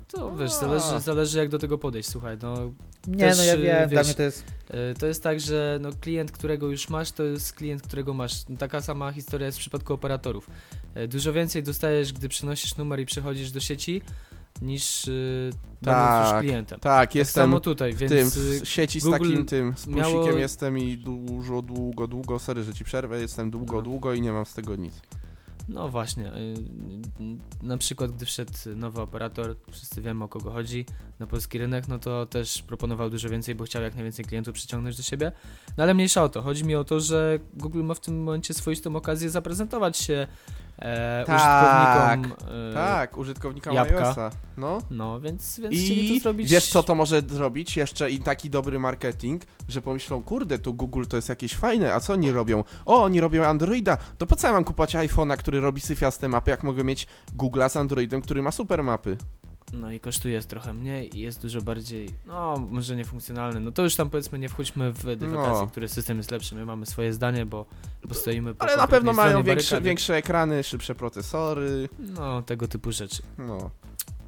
Speaker 2: To wiesz, zależy, zależy jak do tego podejść, słuchaj, no
Speaker 3: Nie,
Speaker 2: Też,
Speaker 3: no ja
Speaker 2: y,
Speaker 3: wiem, dla
Speaker 2: wiesz,
Speaker 3: mnie to jest...
Speaker 2: y, to jest tak, że no, klient, którego już masz, to jest klient, którego masz. Taka sama historia jest w przypadku operatorów. Y, Dużo więcej dostajesz, gdy przenosisz numer i przechodzisz do sieci, niż y,
Speaker 4: Tak,
Speaker 2: będąc już klientem.
Speaker 4: Tak,
Speaker 2: Tak
Speaker 4: jestem
Speaker 2: samo tutaj,
Speaker 4: w
Speaker 2: więc
Speaker 4: tym, w sieci z
Speaker 2: Google
Speaker 4: takim tym, z
Speaker 2: miało-
Speaker 4: jestem i dużo, długo, długo, sorry, że ci przerwę, jestem długo,
Speaker 2: No.
Speaker 4: długo i nie mam z tego nic.
Speaker 2: No właśnie, y, na przykład gdy wszedł nowy operator, wszyscy wiemy o kogo chodzi, na polski rynek, no to też proponował dużo więcej, bo chciał jak najwięcej klientów przyciągnąć do siebie. No ale mniejsza o to, chodzi mi o to, że Google ma w tym momencie swoistą okazję zaprezentować się e,
Speaker 4: Tak,
Speaker 2: użytkownikom. e,
Speaker 4: Tak, użytkownikom
Speaker 2: jabłka.
Speaker 4: iOS-a, no.
Speaker 2: No, więc, więc
Speaker 4: I
Speaker 2: to zrobić.
Speaker 4: wiesz co to może zrobić? Jeszcze i taki dobry marketing, że pomyślą, kurde, tu Google to jest jakieś fajne, a co oni robią? O, oni robią Androida, to po co ja mam kupować iPhone'a, który robi syfiaste mapy, jak mogę mieć Google'a z Androidem, który ma super mapy?
Speaker 2: No i kosztuje trochę mniej i jest dużo bardziej, no może niefunkcjonalny. No to już tam powiedzmy nie wchodźmy w dywagację,
Speaker 4: No.
Speaker 2: który system jest lepszy. My mamy swoje zdanie, bo, bo stoimy po
Speaker 4: Ale na pewno mają większe, większe ekrany, szybsze procesory,
Speaker 2: No, tego typu rzeczy.
Speaker 4: no.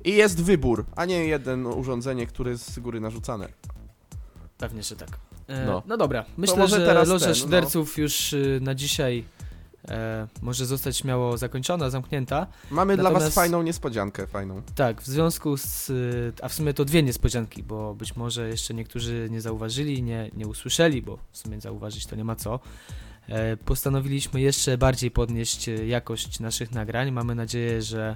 Speaker 4: I jest wybór, a nie jedno urządzenie, które jest z góry narzucane.
Speaker 2: Pewnie, że tak. E,
Speaker 4: No.
Speaker 2: no. dobra, myślę, że loża
Speaker 4: ten,
Speaker 2: szyderców już y, na dzisiaj e, może zostać śmiało zakończona, zamknięta.
Speaker 4: Mamy dla was
Speaker 2: Natomiast-
Speaker 4: fajną niespodziankę, fajną.
Speaker 2: Tak, w związku z. y, A w sumie to dwie niespodzianki, bo być może jeszcze niektórzy nie zauważyli, nie, nie usłyszeli, bo w sumie zauważyć to nie ma co. E, Postanowiliśmy jeszcze bardziej podnieść e, jakość naszych nagrań. Mamy nadzieję, że,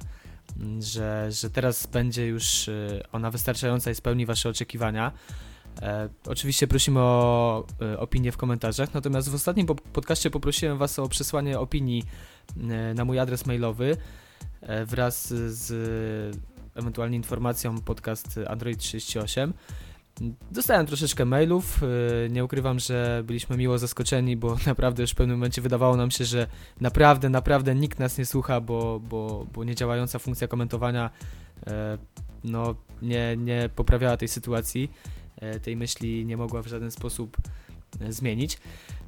Speaker 2: mm, że, że teraz będzie już e, ona wystarczająca i spełni Wasze oczekiwania. E, oczywiście prosimy o e, opinię w komentarzach, natomiast w ostatnim po- podcaście poprosiłem Was o przesłanie opinii e, na mój adres mailowy e, wraz z ewentualnie informacją podcast Android 38. Dostałem troszeczkę mailów, e, nie ukrywam, że byliśmy miło zaskoczeni, bo naprawdę już w pewnym momencie wydawało nam się, że naprawdę, naprawdę nikt nas nie słucha, bo, bo, bo niedziałająca funkcja komentowania e, no, nie, nie poprawiała tej sytuacji, tej myśli nie mogła w żaden sposób e, zmienić.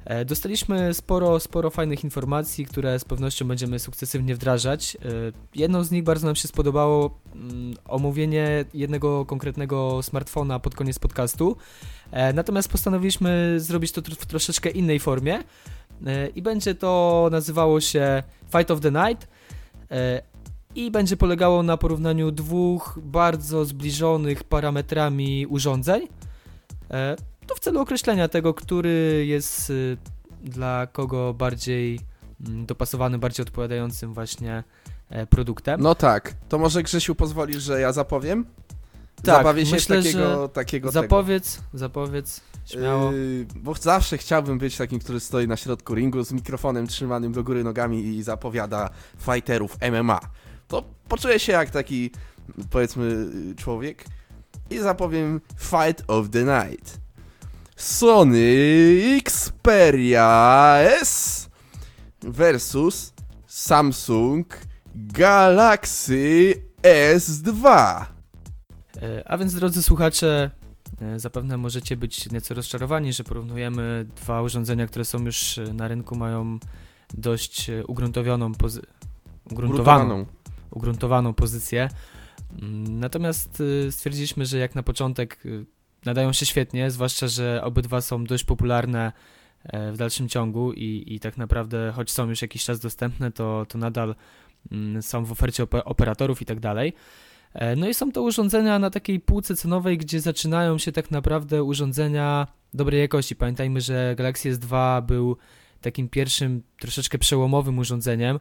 Speaker 2: E, Dostaliśmy sporo, sporo fajnych informacji, które z pewnością będziemy sukcesywnie wdrażać. E, Jedną z nich bardzo nam się spodobało mm, omówienie jednego konkretnego smartfona pod koniec podcastu. E, Natomiast postanowiliśmy zrobić to w troszeczkę innej formie E, i będzie to nazywało się Fight of the Night E, i będzie polegało na porównaniu dwóch bardzo zbliżonych parametrami urządzeń. E, to w celu określenia tego, który jest y, dla kogo bardziej mm, dopasowany, bardziej odpowiadającym właśnie e, produktem.
Speaker 4: No tak, to może Grzesiu pozwolisz, że ja zapowiem?
Speaker 2: Tak,
Speaker 4: Zabawię się
Speaker 2: myślę,
Speaker 4: takiego, takiego
Speaker 2: zapowiedz, zapowiedz,
Speaker 4: tego.
Speaker 2: śmiało.
Speaker 4: Yy, bo zawsze chciałbym być takim, który stoi na środku ringu z mikrofonem trzymanym do góry nogami i zapowiada fighterów MMA. To poczuję się jak taki, powiedzmy, człowiek i zapowiem Fight of the Night. Sony Xperia S versus Samsung Galaxy S2.
Speaker 2: E, A więc drodzy słuchacze, e, zapewne możecie być nieco rozczarowani, że porównujemy dwa urządzenia, które są już na rynku, mają dość e, ugruntowioną pozy- ugruntowaną,
Speaker 4: Ugruntowaną.
Speaker 2: ugruntowaną pozycję. Natomiast y, stwierdziliśmy, że jak na początek y, nadają się świetnie, zwłaszcza, że obydwa są dość popularne e, w dalszym ciągu i, i tak naprawdę, choć są już jakiś czas dostępne, to, to nadal mm, są w ofercie ope- operatorów i tak dalej. E, No i są to urządzenia na takiej półce cenowej, gdzie zaczynają się tak naprawdę urządzenia dobrej jakości. Pamiętajmy, że Galaxy S2 był takim pierwszym, troszeczkę przełomowym urządzeniem.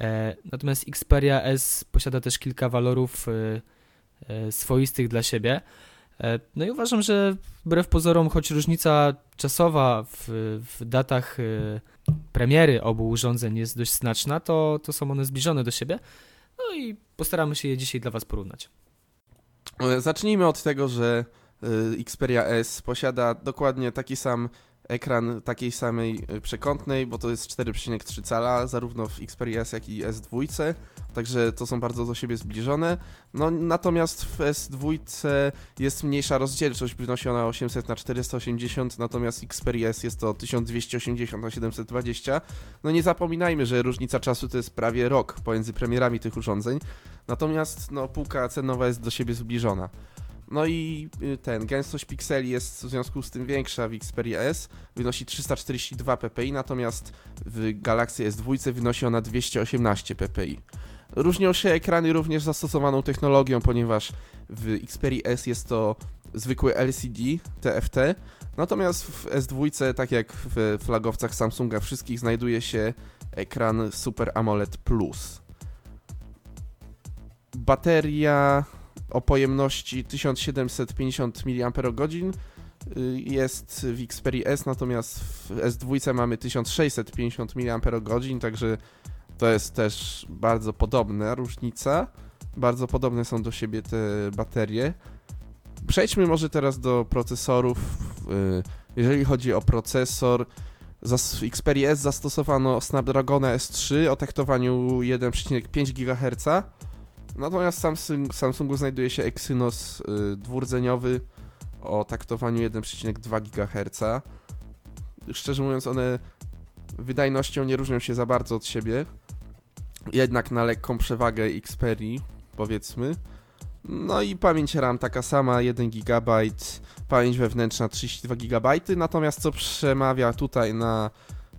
Speaker 2: E, Natomiast Xperia S posiada też kilka walorów e, e, swoistych dla siebie. No i uważam, że wbrew pozorom, choć różnica czasowa w, w datach premiery obu urządzeń jest dość znaczna, to, to są one zbliżone do siebie. No i postaramy się je dzisiaj dla Was porównać.
Speaker 4: Zacznijmy od tego, że Xperia S posiada dokładnie taki sam ekran takiej samej y, przekątnej, bo to jest 4,3 cala, zarówno w Xperia S, jak i S2, także to są bardzo do siebie zbliżone. No, natomiast w S2 jest mniejsza rozdzielczość, wynosi ona 800 na 480, natomiast Xperia S jest to 1280 na 720. No nie zapominajmy, że różnica czasu to jest prawie rok pomiędzy premierami tych urządzeń, natomiast no, półka cenowa jest do siebie zbliżona. No i y, ten, gęstość pikseli jest w związku z tym większa w Xperia S, wynosi 342 ppi, natomiast w Galaxy S2 wynosi ona 218 ppi. Różnią się ekrany również zastosowaną technologią, ponieważ w Xperia S jest to zwykły LCD TFT, natomiast w S2, tak jak w flagowcach Samsunga wszystkich, znajduje się ekran Super AMOLED Plus. Bateria o pojemności 1750 mAh y, jest w Xperia S, natomiast w S2 mamy 1650 mAh, także to jest też bardzo podobna różnica. Bardzo podobne są do siebie te baterie. Przejdźmy może teraz do procesorów. Y, jeżeli chodzi o procesor, w Xperia S zastosowano Snapdragona S3 o taktowaniu 1,5 GHz. Natomiast Samsung, Samsungu znajduje się Exynos y, dwurdzeniowy o taktowaniu 1,2 GHz. Szczerze mówiąc, one wydajnością nie różnią się za bardzo od siebie. Jednak na lekką przewagę Xperii, powiedzmy. No i pamięć RAM taka sama, 1 GB, pamięć wewnętrzna 32 GB, natomiast co przemawia tutaj na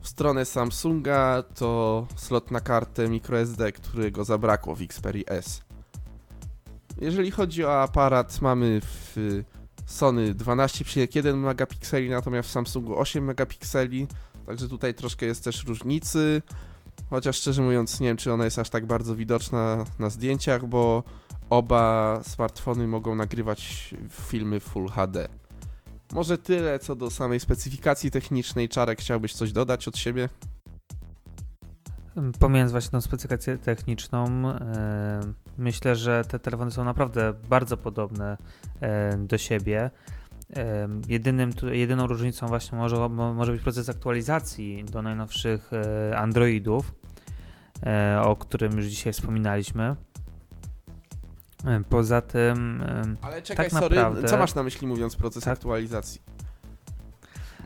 Speaker 4: stronę Samsunga to slot na kartę microSD, którego zabrakło w Xperia S. Jeżeli chodzi o aparat, mamy w Sony 12,1 megapikseli, natomiast w Samsungu 8 megapikseli, także tutaj troszkę jest też różnicy. Chociaż szczerze mówiąc, nie wiem, czy ona jest aż tak bardzo widoczna na zdjęciach, bo oba smartfony mogą nagrywać filmy Full HD. Może tyle co do samej specyfikacji technicznej. Czarek, chciałbyś coś dodać od siebie?
Speaker 3: Pomijając właśnie tą specyfikację techniczną, e, myślę, że te telefony są naprawdę bardzo podobne e, do siebie. E, jedynym, jedyną różnicą właśnie może, może być proces aktualizacji do najnowszych Androidów, o którym już dzisiaj wspominaliśmy. Poza tym.
Speaker 4: Ale czekaj, tak sorry, naprawdę, co masz na myśli mówiąc proces tak? aktualizacji?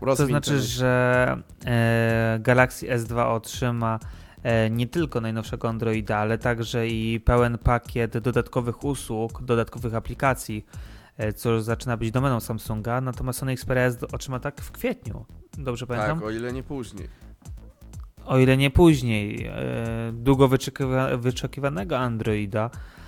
Speaker 3: Rozwin to znaczy, że Galaxy S2 otrzyma nie tylko najnowszego Androida, ale także i pełen pakiet dodatkowych usług, dodatkowych aplikacji, e, co zaczyna być domeną Samsunga. Natomiast Sony Xperia S otrzyma tak w kwietniu. Dobrze pamiętam?
Speaker 4: Tak, o ile nie później.
Speaker 3: O ile nie później. E, długo wyczekiwa wyczekiwanego Androida E,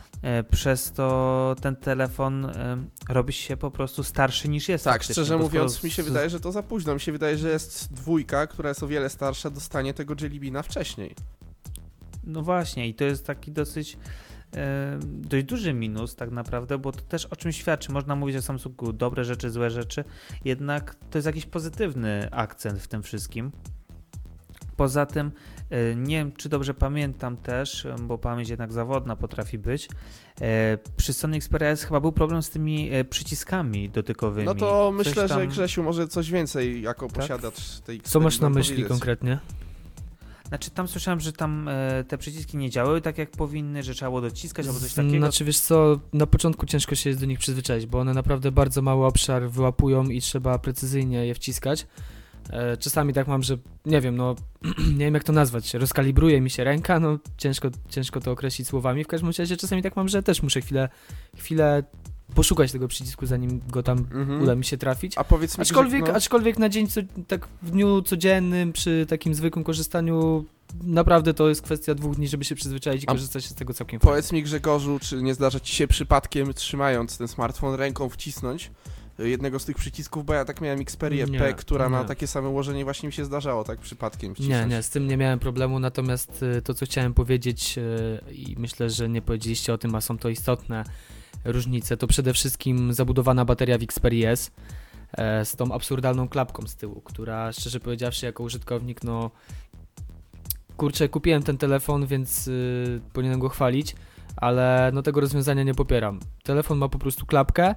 Speaker 3: przez to ten telefon e, robi się po prostu starszy niż jest.
Speaker 4: Tak, szczerze mówiąc, mi się wydaje, że to za późno. Mi się wydaje, że jest dwójka, która jest o wiele starsza, dostanie tego Jellybina wcześniej.
Speaker 3: No właśnie, i to jest taki dosyć e, dość duży minus tak naprawdę, bo to też o czym świadczy. Można mówić o Samsungu dobre rzeczy, złe rzeczy, jednak to jest jakiś pozytywny akcent w tym wszystkim. Poza tym, e, nie wiem czy dobrze pamiętam też, bo pamięć jednak zawodna potrafi być, e, przy Sony Xperia S chyba był problem z tymi e, przyciskami dotykowymi.
Speaker 4: No to myślę, tam... że Grzesiu może coś więcej jako tak? posiadacz tej Xperia
Speaker 2: Co masz na myśli powiedzieć. konkretnie?
Speaker 3: Znaczy tam słyszałem, że tam e, te przyciski nie działały tak jak powinny, że trzeba było dociskać albo coś takiego.
Speaker 2: Znaczy wiesz co, na początku ciężko się jest do nich przyzwyczaić, bo one naprawdę bardzo mały obszar wyłapują i trzeba precyzyjnie je wciskać. E, czasami tak mam, że nie wiem, no nie wiem jak to nazwać, rozkalibruje mi się ręka, no ciężko, ciężko to określić słowami. W każdym razie czasami tak mam, że też muszę chwilę, chwilę poszukać tego przycisku, zanim go tam mhm. uda mi się trafić.
Speaker 4: A powiedz mi,
Speaker 2: aczkolwiek,
Speaker 4: no...
Speaker 2: aczkolwiek na dzień, co, tak w dniu codziennym, przy takim zwykłym korzystaniu, naprawdę to jest kwestia dwóch dni, żeby się przyzwyczaić i A korzystać z tego całkiem
Speaker 4: Powiedz fajnie. mi Grzegorzu, czy nie zdarza ci się przypadkiem, trzymając ten smartfon ręką, wcisnąć jednego z tych przycisków, bo ja tak miałem Xperia nie, P, która nie. ma takie same ułożenie, właśnie mi się zdarzało tak przypadkiem.
Speaker 2: Nie, nie, z tym nie miałem problemu, natomiast y, to, co chciałem powiedzieć y, i myślę, że nie powiedzieliście o tym, a są to istotne różnice, to przede wszystkim zabudowana bateria w Xperia S e, z tą absurdalną klapką z tyłu, która szczerze powiedziawszy jako użytkownik, no kurczę, kupiłem ten telefon, więc yy, powinienem go chwalić, ale no tego rozwiązania nie popieram. Telefon ma po prostu klapkę,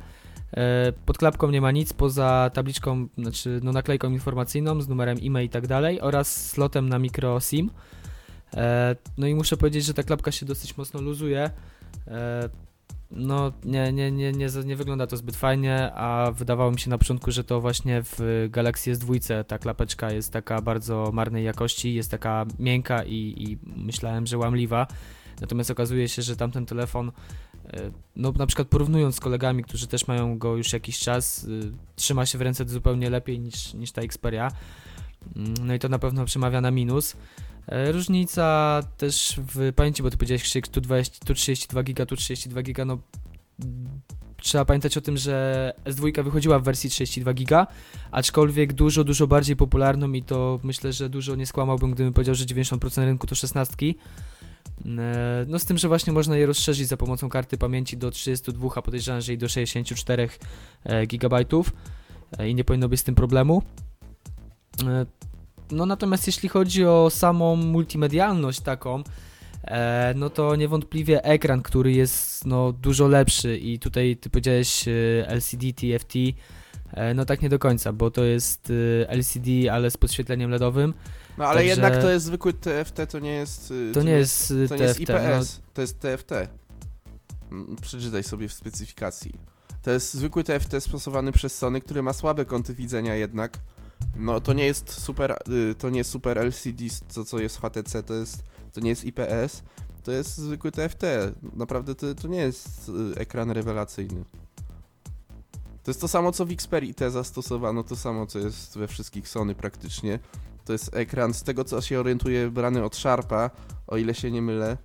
Speaker 2: pod klapką nie ma nic poza tabliczką, znaczy no naklejką informacyjną z numerem e-mail i tak dalej oraz slotem na micro SIM. E, no i muszę powiedzieć, że ta klapka się dosyć mocno luzuje. E, no nie, nie, nie, nie, nie wygląda to zbyt fajnie, a wydawało mi się na początku, że to właśnie w Galaxy S2 ta klapeczka jest taka bardzo marnej jakości, jest taka miękka i, i myślałem, że łamliwa. Natomiast okazuje się, że tamten telefon E, no na przykład porównując z kolegami, którzy też mają go już jakiś czas, y, trzyma się w ręce zupełnie lepiej niż, niż ta Xperia. Mm, no i to na pewno przemawia na minus. E, Różnica też w pamięci, bo ty powiedziałeś Krzyk, tu, 20, tu 32 giga, tu 32 giga, no trzeba pamiętać o tym, że S2 wychodziła w wersji 32 giga, aczkolwiek dużo, dużo bardziej popularną i to myślę, że dużo nie skłamałbym, gdybym powiedział, że 90% rynku to 16. E, No z tym, że właśnie można je rozszerzyć za pomocą karty pamięci do 32, a podejrzewam, że i do 64 e, gigabajtów e, i nie powinno być z tym problemu. No natomiast jeśli chodzi o samą multimedialność taką, no to niewątpliwie ekran, który jest no, dużo lepszy i tutaj ty powiedziałeś LCD, TFT, no tak nie do końca, bo to jest e, LCD, ale z podświetleniem LEDowym.
Speaker 4: No ale
Speaker 2: Także-
Speaker 4: jednak to jest zwykły TFT, to nie jest... y,
Speaker 2: To nie jest e,
Speaker 4: To nie jest
Speaker 2: TFT.
Speaker 4: IPS, to jest TFT. Przeczytaj sobie w specyfikacji. To jest zwykły TFT stosowany przez Sony, który ma słabe kąty widzenia jednak. No to nie jest super, y, to nie jest super LCD, to co jest w HTC, to jest, to nie jest IPS, to jest zwykły TFT. Naprawdę to, to nie jest y, ekran rewelacyjny. To jest to samo co w Xperia T zastosowano, to samo co jest we wszystkich Sony praktycznie. To jest ekran, z tego co się orientuję, brany od Sharpa, o ile się nie mylę,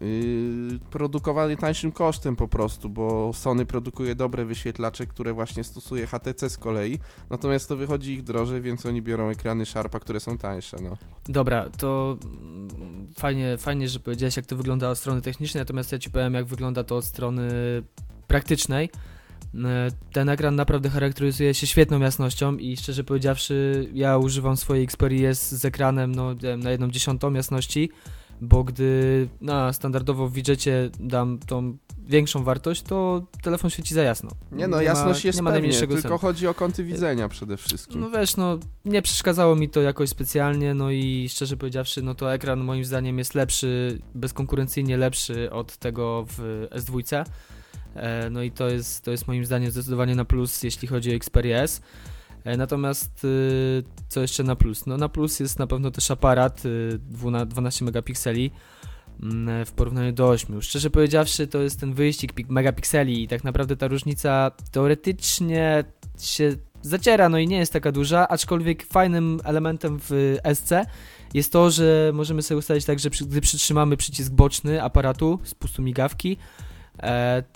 Speaker 4: yy, produkowany tańszym kosztem po prostu, bo Sony produkuje dobre wyświetlacze, które właśnie stosuje HTC z kolei, natomiast to wychodzi ich drożej, więc oni biorą ekrany Sharpa, które są tańsze, no.
Speaker 2: Dobra, to fajnie, fajnie, że powiedziałeś, jak to wygląda od strony technicznej, natomiast ja ci powiem, jak wygląda to od strony praktycznej. E, Ten ekran naprawdę charakteryzuje się świetną jasnością i szczerze powiedziawszy, ja używam swojej Xperia z ekranem no, nie na jedną dziesiątą jasności, bo gdy na standardowo w widżecie dam tą większą wartość, to telefon świeci za jasno.
Speaker 4: Nie no,
Speaker 2: ma-
Speaker 4: jasność jest
Speaker 2: nie ma
Speaker 4: pewnie, tylko
Speaker 2: sensu.
Speaker 4: chodzi o kąty widzenia przede wszystkim.
Speaker 2: No wiesz, no nie przeszkadzało mi to jakoś specjalnie, no i szczerze powiedziawszy, no to ekran moim zdaniem jest lepszy, bezkonkurencyjnie lepszy od tego w S2. E, No i to jest, to jest moim zdaniem zdecydowanie na plus, jeśli chodzi o Xperia S. E, Natomiast y, co jeszcze na plus? No na plus jest na pewno też aparat y, 12 12 megapikseli mm, w porównaniu do 8. Szczerze powiedziawszy, to jest ten wyścig pik- megapikseli i tak naprawdę ta różnica teoretycznie się zaciera, no i nie jest taka duża, aczkolwiek fajnym elementem w SC jest to, że możemy sobie ustalić tak, że przy, gdy przytrzymamy przycisk boczny aparatu z pustu migawki,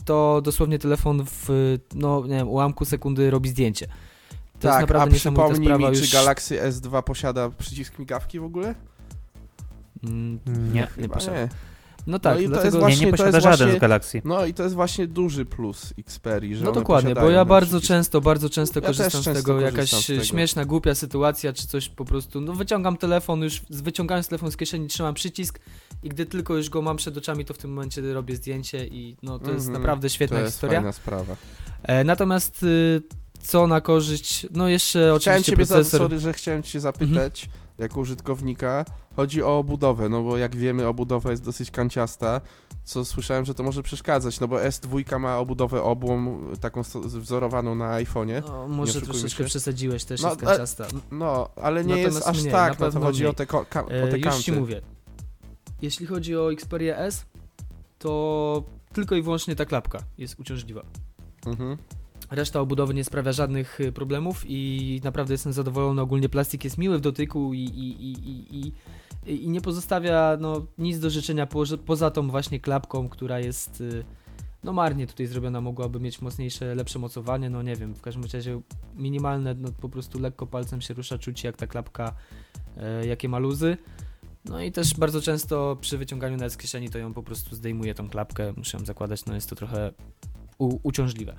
Speaker 2: to dosłownie telefon w no, nie wiem, ułamku sekundy robi zdjęcie. To
Speaker 4: tak,
Speaker 2: jest naprawdę
Speaker 4: a przypomnij
Speaker 2: sprawa.
Speaker 4: mi,
Speaker 2: już...
Speaker 4: czy Galaxy S2 posiada przycisk migawki w ogóle?
Speaker 2: Mm,
Speaker 5: Nie,
Speaker 2: nie, posiada.
Speaker 4: nie.
Speaker 2: No tak,
Speaker 4: i to jest właśnie-
Speaker 3: nie, nie
Speaker 4: to
Speaker 3: posiada
Speaker 4: jest
Speaker 3: żaden
Speaker 4: właśnie-
Speaker 3: z Galaxy.
Speaker 4: No i to jest właśnie duży plus Xperia, że
Speaker 2: No dokładnie, bo ja bardzo często, bardzo często
Speaker 4: Ja
Speaker 2: korzystam
Speaker 4: też
Speaker 2: z
Speaker 4: często
Speaker 2: tego,
Speaker 4: korzystam
Speaker 2: jakaś
Speaker 4: z tego.
Speaker 2: śmieszna, głupia sytuacja, czy coś po prostu, no wyciągam telefon, już z- wyciągając telefon z kieszeni, trzymam przycisk i gdy tylko już go mam przed oczami, to w tym momencie robię zdjęcie i no to jest
Speaker 4: Mhm,
Speaker 2: naprawdę świetna
Speaker 4: to jest
Speaker 2: historia.
Speaker 4: fajna sprawa.
Speaker 2: E, natomiast y, co na korzyść, no jeszcze
Speaker 4: Chciałem
Speaker 2: oczywiście
Speaker 4: ciebie za,
Speaker 2: procesor...
Speaker 4: sorry, że chciałem cię zapytać, jako użytkownika, chodzi o obudowę, no bo jak wiemy obudowa jest dosyć kanciasta, co słyszałem, że to może przeszkadzać, no bo S2 ma obudowę obłom, taką wzorowaną na iPhone'ie,
Speaker 2: No, może troszeczkę
Speaker 4: się.
Speaker 2: przesadziłeś też
Speaker 4: No,
Speaker 2: jest
Speaker 4: a-
Speaker 2: kanciasta.
Speaker 4: no, ale nie jest
Speaker 2: Natomiast
Speaker 4: aż
Speaker 2: mniej,
Speaker 4: tak, no to chodzi
Speaker 2: mniej.
Speaker 4: o te, ka- o
Speaker 2: E,
Speaker 4: te
Speaker 2: już ci mówię. Jeśli chodzi o Xperia S, to tylko i wyłącznie ta klapka jest uciążliwa.
Speaker 4: Mhm.
Speaker 2: Reszta obudowy nie sprawia żadnych y, problemów i naprawdę jestem zadowolony. Ogólnie plastik jest miły w dotyku i, i, i, i, i, nie pozostawia no, nic do życzenia poza, poza tą właśnie klapką, która jest y, no marnie tutaj zrobiona. Mogłaby mieć mocniejsze, lepsze mocowanie, no nie wiem, w każdym razie minimalne, no po prostu lekko palcem się rusza, czuć jak ta klapka, e, jakie ma luzy. No i też bardzo często przy wyciąganiu nawet z kieszeni to ją po prostu zdejmuje tą klapkę, muszę ją zakładać, no jest to trochę u, uciążliwe.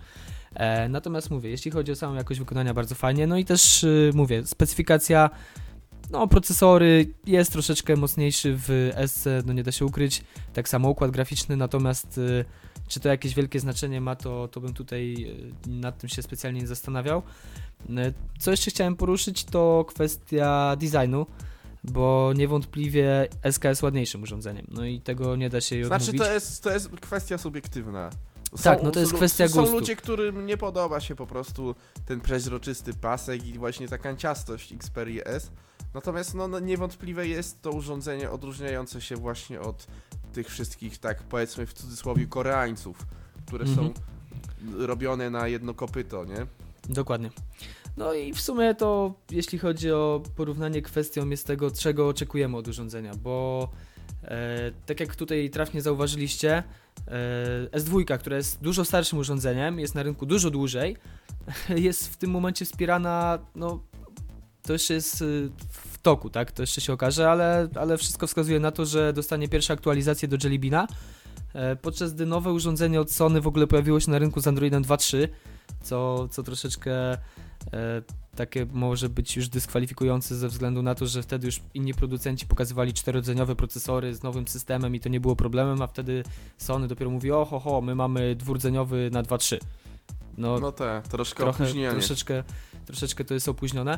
Speaker 2: E, natomiast mówię, jeśli chodzi o samą jakość wykonania, bardzo fajnie. No i też y, mówię, specyfikacja, no procesory jest troszeczkę mocniejszy w SC, no nie da się ukryć. Tak samo układ graficzny, natomiast y, czy to jakieś wielkie znaczenie ma, to, to bym tutaj y, nad tym się specjalnie nie zastanawiał. Y, Co jeszcze chciałem poruszyć, to kwestia designu. Bo niewątpliwie SK jest ładniejszym urządzeniem. No i tego nie da się jej
Speaker 4: Znaczy
Speaker 2: odmówić.
Speaker 4: to jest, to jest kwestia subiektywna.
Speaker 2: Tak, no to jest
Speaker 4: są,
Speaker 2: kwestia
Speaker 4: Są
Speaker 2: gustu.
Speaker 4: ludzie, którym nie podoba się po prostu ten przeźroczysty pasek i właśnie ta kanciastość Xperia S. Natomiast no, no niewątpliwe jest to urządzenie odróżniające się właśnie od tych wszystkich, tak powiedzmy w cudzysłowie, Koreańców, które
Speaker 2: Mhm.
Speaker 4: są robione na jedno kopyto, nie?
Speaker 2: Dokładnie. No i w sumie to, jeśli chodzi o porównanie kwestią jest tego, czego oczekujemy od urządzenia, bo tak jak tutaj trafnie zauważyliście, e, S2, która jest dużo starszym urządzeniem, jest na rynku dużo dłużej, jest w tym momencie wspierana, no to jeszcze jest y, w toku, tak, to jeszcze się okaże, ale, ale wszystko wskazuje na to, że dostanie pierwsze aktualizacje do Jelly Beana, e, podczas gdy nowe urządzenie od Sony w ogóle pojawiło się na rynku z Androidem 2.3, co, co troszeczkę e, takie może być już dyskwalifikujące ze względu na to, że wtedy już inni producenci pokazywali czterodzeniowe procesory z nowym systemem i to nie było problemem, a wtedy Sony dopiero mówi, oho, ho, my mamy dwurdzeniowy na 2.3. No,
Speaker 4: No te, troszkę
Speaker 2: trochę,
Speaker 4: opóźnienie.
Speaker 2: troszeczkę, troszeczkę to jest opóźnione.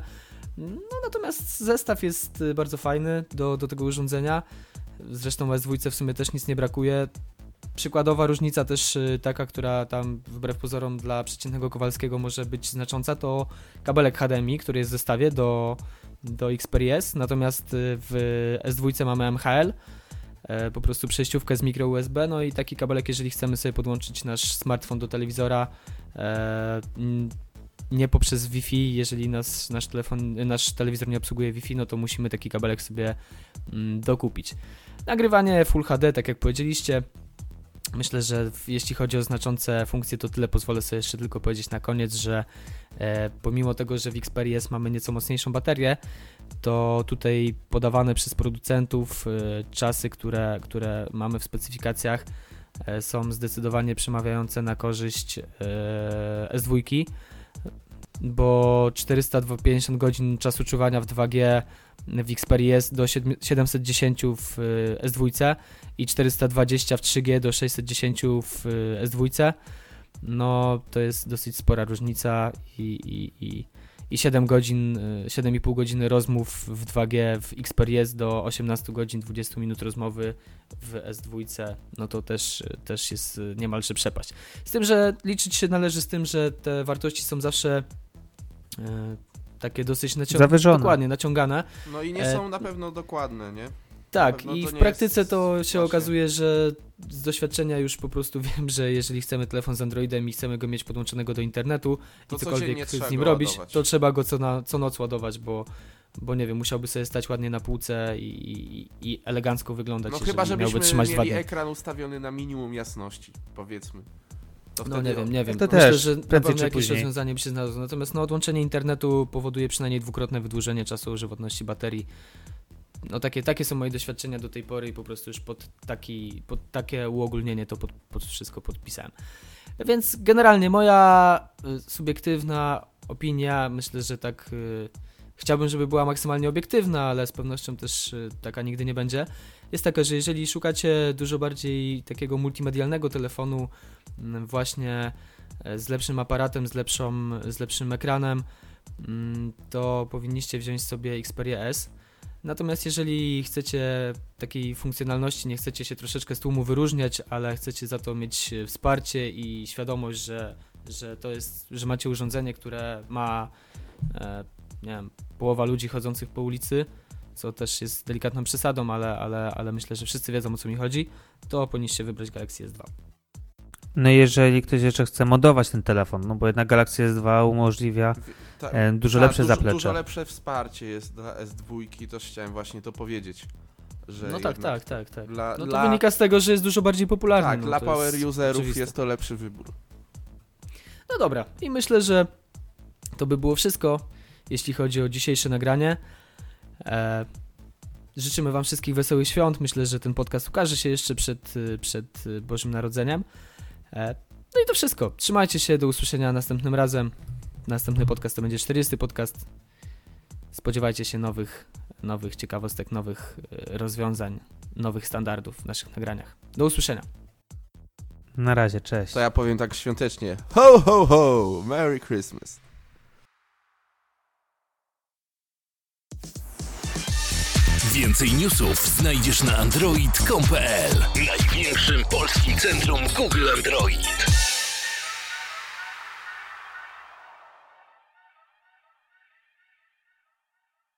Speaker 2: No natomiast zestaw jest y, bardzo fajny do, do tego urządzenia. Zresztą S2 w sumie też nic nie brakuje. Przykładowa różnica też y, taka, która tam wbrew pozorom dla przeciętnego Kowalskiego może być znacząca, to kabelek HDMI, który jest w zestawie do, do S, natomiast y, w S2 mamy MHL, e, po prostu przejściówkę z mikro USB, no i taki kabelek, jeżeli chcemy sobie podłączyć nasz smartfon do telewizora, e, nie poprzez Wi-Fi, jeżeli nas, nasz telefon, nasz telewizor nie obsługuje Wi-Fi, no to musimy taki kabelek sobie mm, dokupić. Nagrywanie Full HD, tak jak powiedzieliście, myślę, że jeśli chodzi o znaczące funkcje, to tyle pozwolę sobie jeszcze tylko powiedzieć na koniec, że e, pomimo tego, że w Xperia S mamy nieco mocniejszą baterię, to tutaj podawane przez producentów e, czasy, które, które mamy w specyfikacjach, e, są zdecydowanie przemawiające na korzyść e, S2 bo 450 godzin czasu czuwania w 2G w Xperia S do 7 710 w y, S2 i 420 w 3G do 610 w y, S2. No to jest dosyć spora różnica i, i, i, i 7 godzin, y, 7,5 godziny rozmów w 2G w Xperia S do 18 godzin 20 minut rozmowy w S2, no to też, też jest niemalże przepaść. Z tym, że liczyć się należy z tym, że te wartości są zawsze e, takie dosyć naciągane.
Speaker 5: Zawyżone.
Speaker 2: Dokładnie, naciągane.
Speaker 4: No i nie
Speaker 2: E,
Speaker 4: są na pewno dokładne, nie?
Speaker 2: Tak, i w praktyce
Speaker 4: jest
Speaker 2: to się
Speaker 4: właśnie-
Speaker 2: okazuje, że z doświadczenia już po prostu wiem, że jeżeli chcemy telefon z Androidem i chcemy go mieć podłączonego do internetu
Speaker 4: To
Speaker 2: i cokolwiek z nim robić,
Speaker 4: ładować.
Speaker 2: to trzeba go co, na, co noc ładować, bo, bo nie wiem, musiałby sobie stać ładnie na półce i, i, i elegancko wyglądać,
Speaker 4: No chyba,
Speaker 2: miałby
Speaker 4: żebyśmy
Speaker 2: trzymać dwa
Speaker 4: mieli
Speaker 2: dni.
Speaker 4: ekran ustawiony na minimum jasności, powiedzmy. To
Speaker 2: No nie wiem, nie wiem.
Speaker 5: To
Speaker 2: Myślę,
Speaker 5: też,
Speaker 2: że
Speaker 5: prędzej czy
Speaker 2: jakieś
Speaker 5: później.
Speaker 2: rozwiązanie by się znalazło. Natomiast no, odłączenie internetu powoduje przynajmniej dwukrotne wydłużenie czasu żywotności baterii. No takie, takie są moje doświadczenia do tej pory i po prostu już pod, taki, pod takie uogólnienie to pod, pod wszystko podpisałem. Więc generalnie moja y, subiektywna opinia, myślę, że tak y, chciałbym, żeby była maksymalnie obiektywna, ale z pewnością też y, taka nigdy nie będzie. Jest taka, że jeżeli szukacie dużo bardziej takiego multimedialnego telefonu, mm, właśnie e, z lepszym aparatem, z, lepszą, z lepszym ekranem, mm, to powinniście wziąć sobie Xperia S. Natomiast jeżeli chcecie takiej funkcjonalności, nie chcecie się troszeczkę z tłumu wyróżniać, ale chcecie za to mieć wsparcie i świadomość, że, że to jest, że macie urządzenie, które ma e, nie wiem, połowa ludzi chodzących po ulicy, co też jest delikatną przesadą, ale, ale, ale myślę, że wszyscy wiedzą o co mi chodzi, to powinniście wybrać Galaxy S2.
Speaker 5: No i jeżeli ktoś jeszcze chce modować ten telefon, no bo jednak Galaxy S2 umożliwia
Speaker 4: Ta-
Speaker 5: e, dużo
Speaker 4: tak,
Speaker 5: lepsze
Speaker 4: dużo,
Speaker 5: zaplecze.
Speaker 4: Dużo lepsze wsparcie jest dla S2, też chciałem właśnie to powiedzieć. Że
Speaker 2: No tak, tak, tak, tak.
Speaker 4: Dla,
Speaker 2: No to
Speaker 4: dla,
Speaker 2: wynika z tego, że jest dużo bardziej popularny.
Speaker 4: Tak,
Speaker 2: no,
Speaker 4: dla power
Speaker 2: jest
Speaker 4: userów
Speaker 2: oczywiste.
Speaker 4: jest to lepszy wybór.
Speaker 2: No dobra, i myślę, że to by było wszystko, jeśli chodzi o dzisiejsze nagranie. E, życzymy Wam wszystkich wesołych świąt. Myślę, że ten podcast ukaże się jeszcze przed, y, przed y, Bożym Narodzeniem. E, no i to wszystko. Trzymajcie się, do usłyszenia następnym razem. Następny podcast to będzie 40 podcast. Spodziewajcie się nowych, nowych ciekawostek, nowych y, rozwiązań, nowych standardów w naszych nagraniach. Do usłyszenia.
Speaker 5: Na razie, cześć.
Speaker 4: To ja powiem tak świątecznie. Ho, ho, ho! Merry Christmas!
Speaker 1: Więcej newsów znajdziesz na android.com.pl Największym polskim centrum Google Android.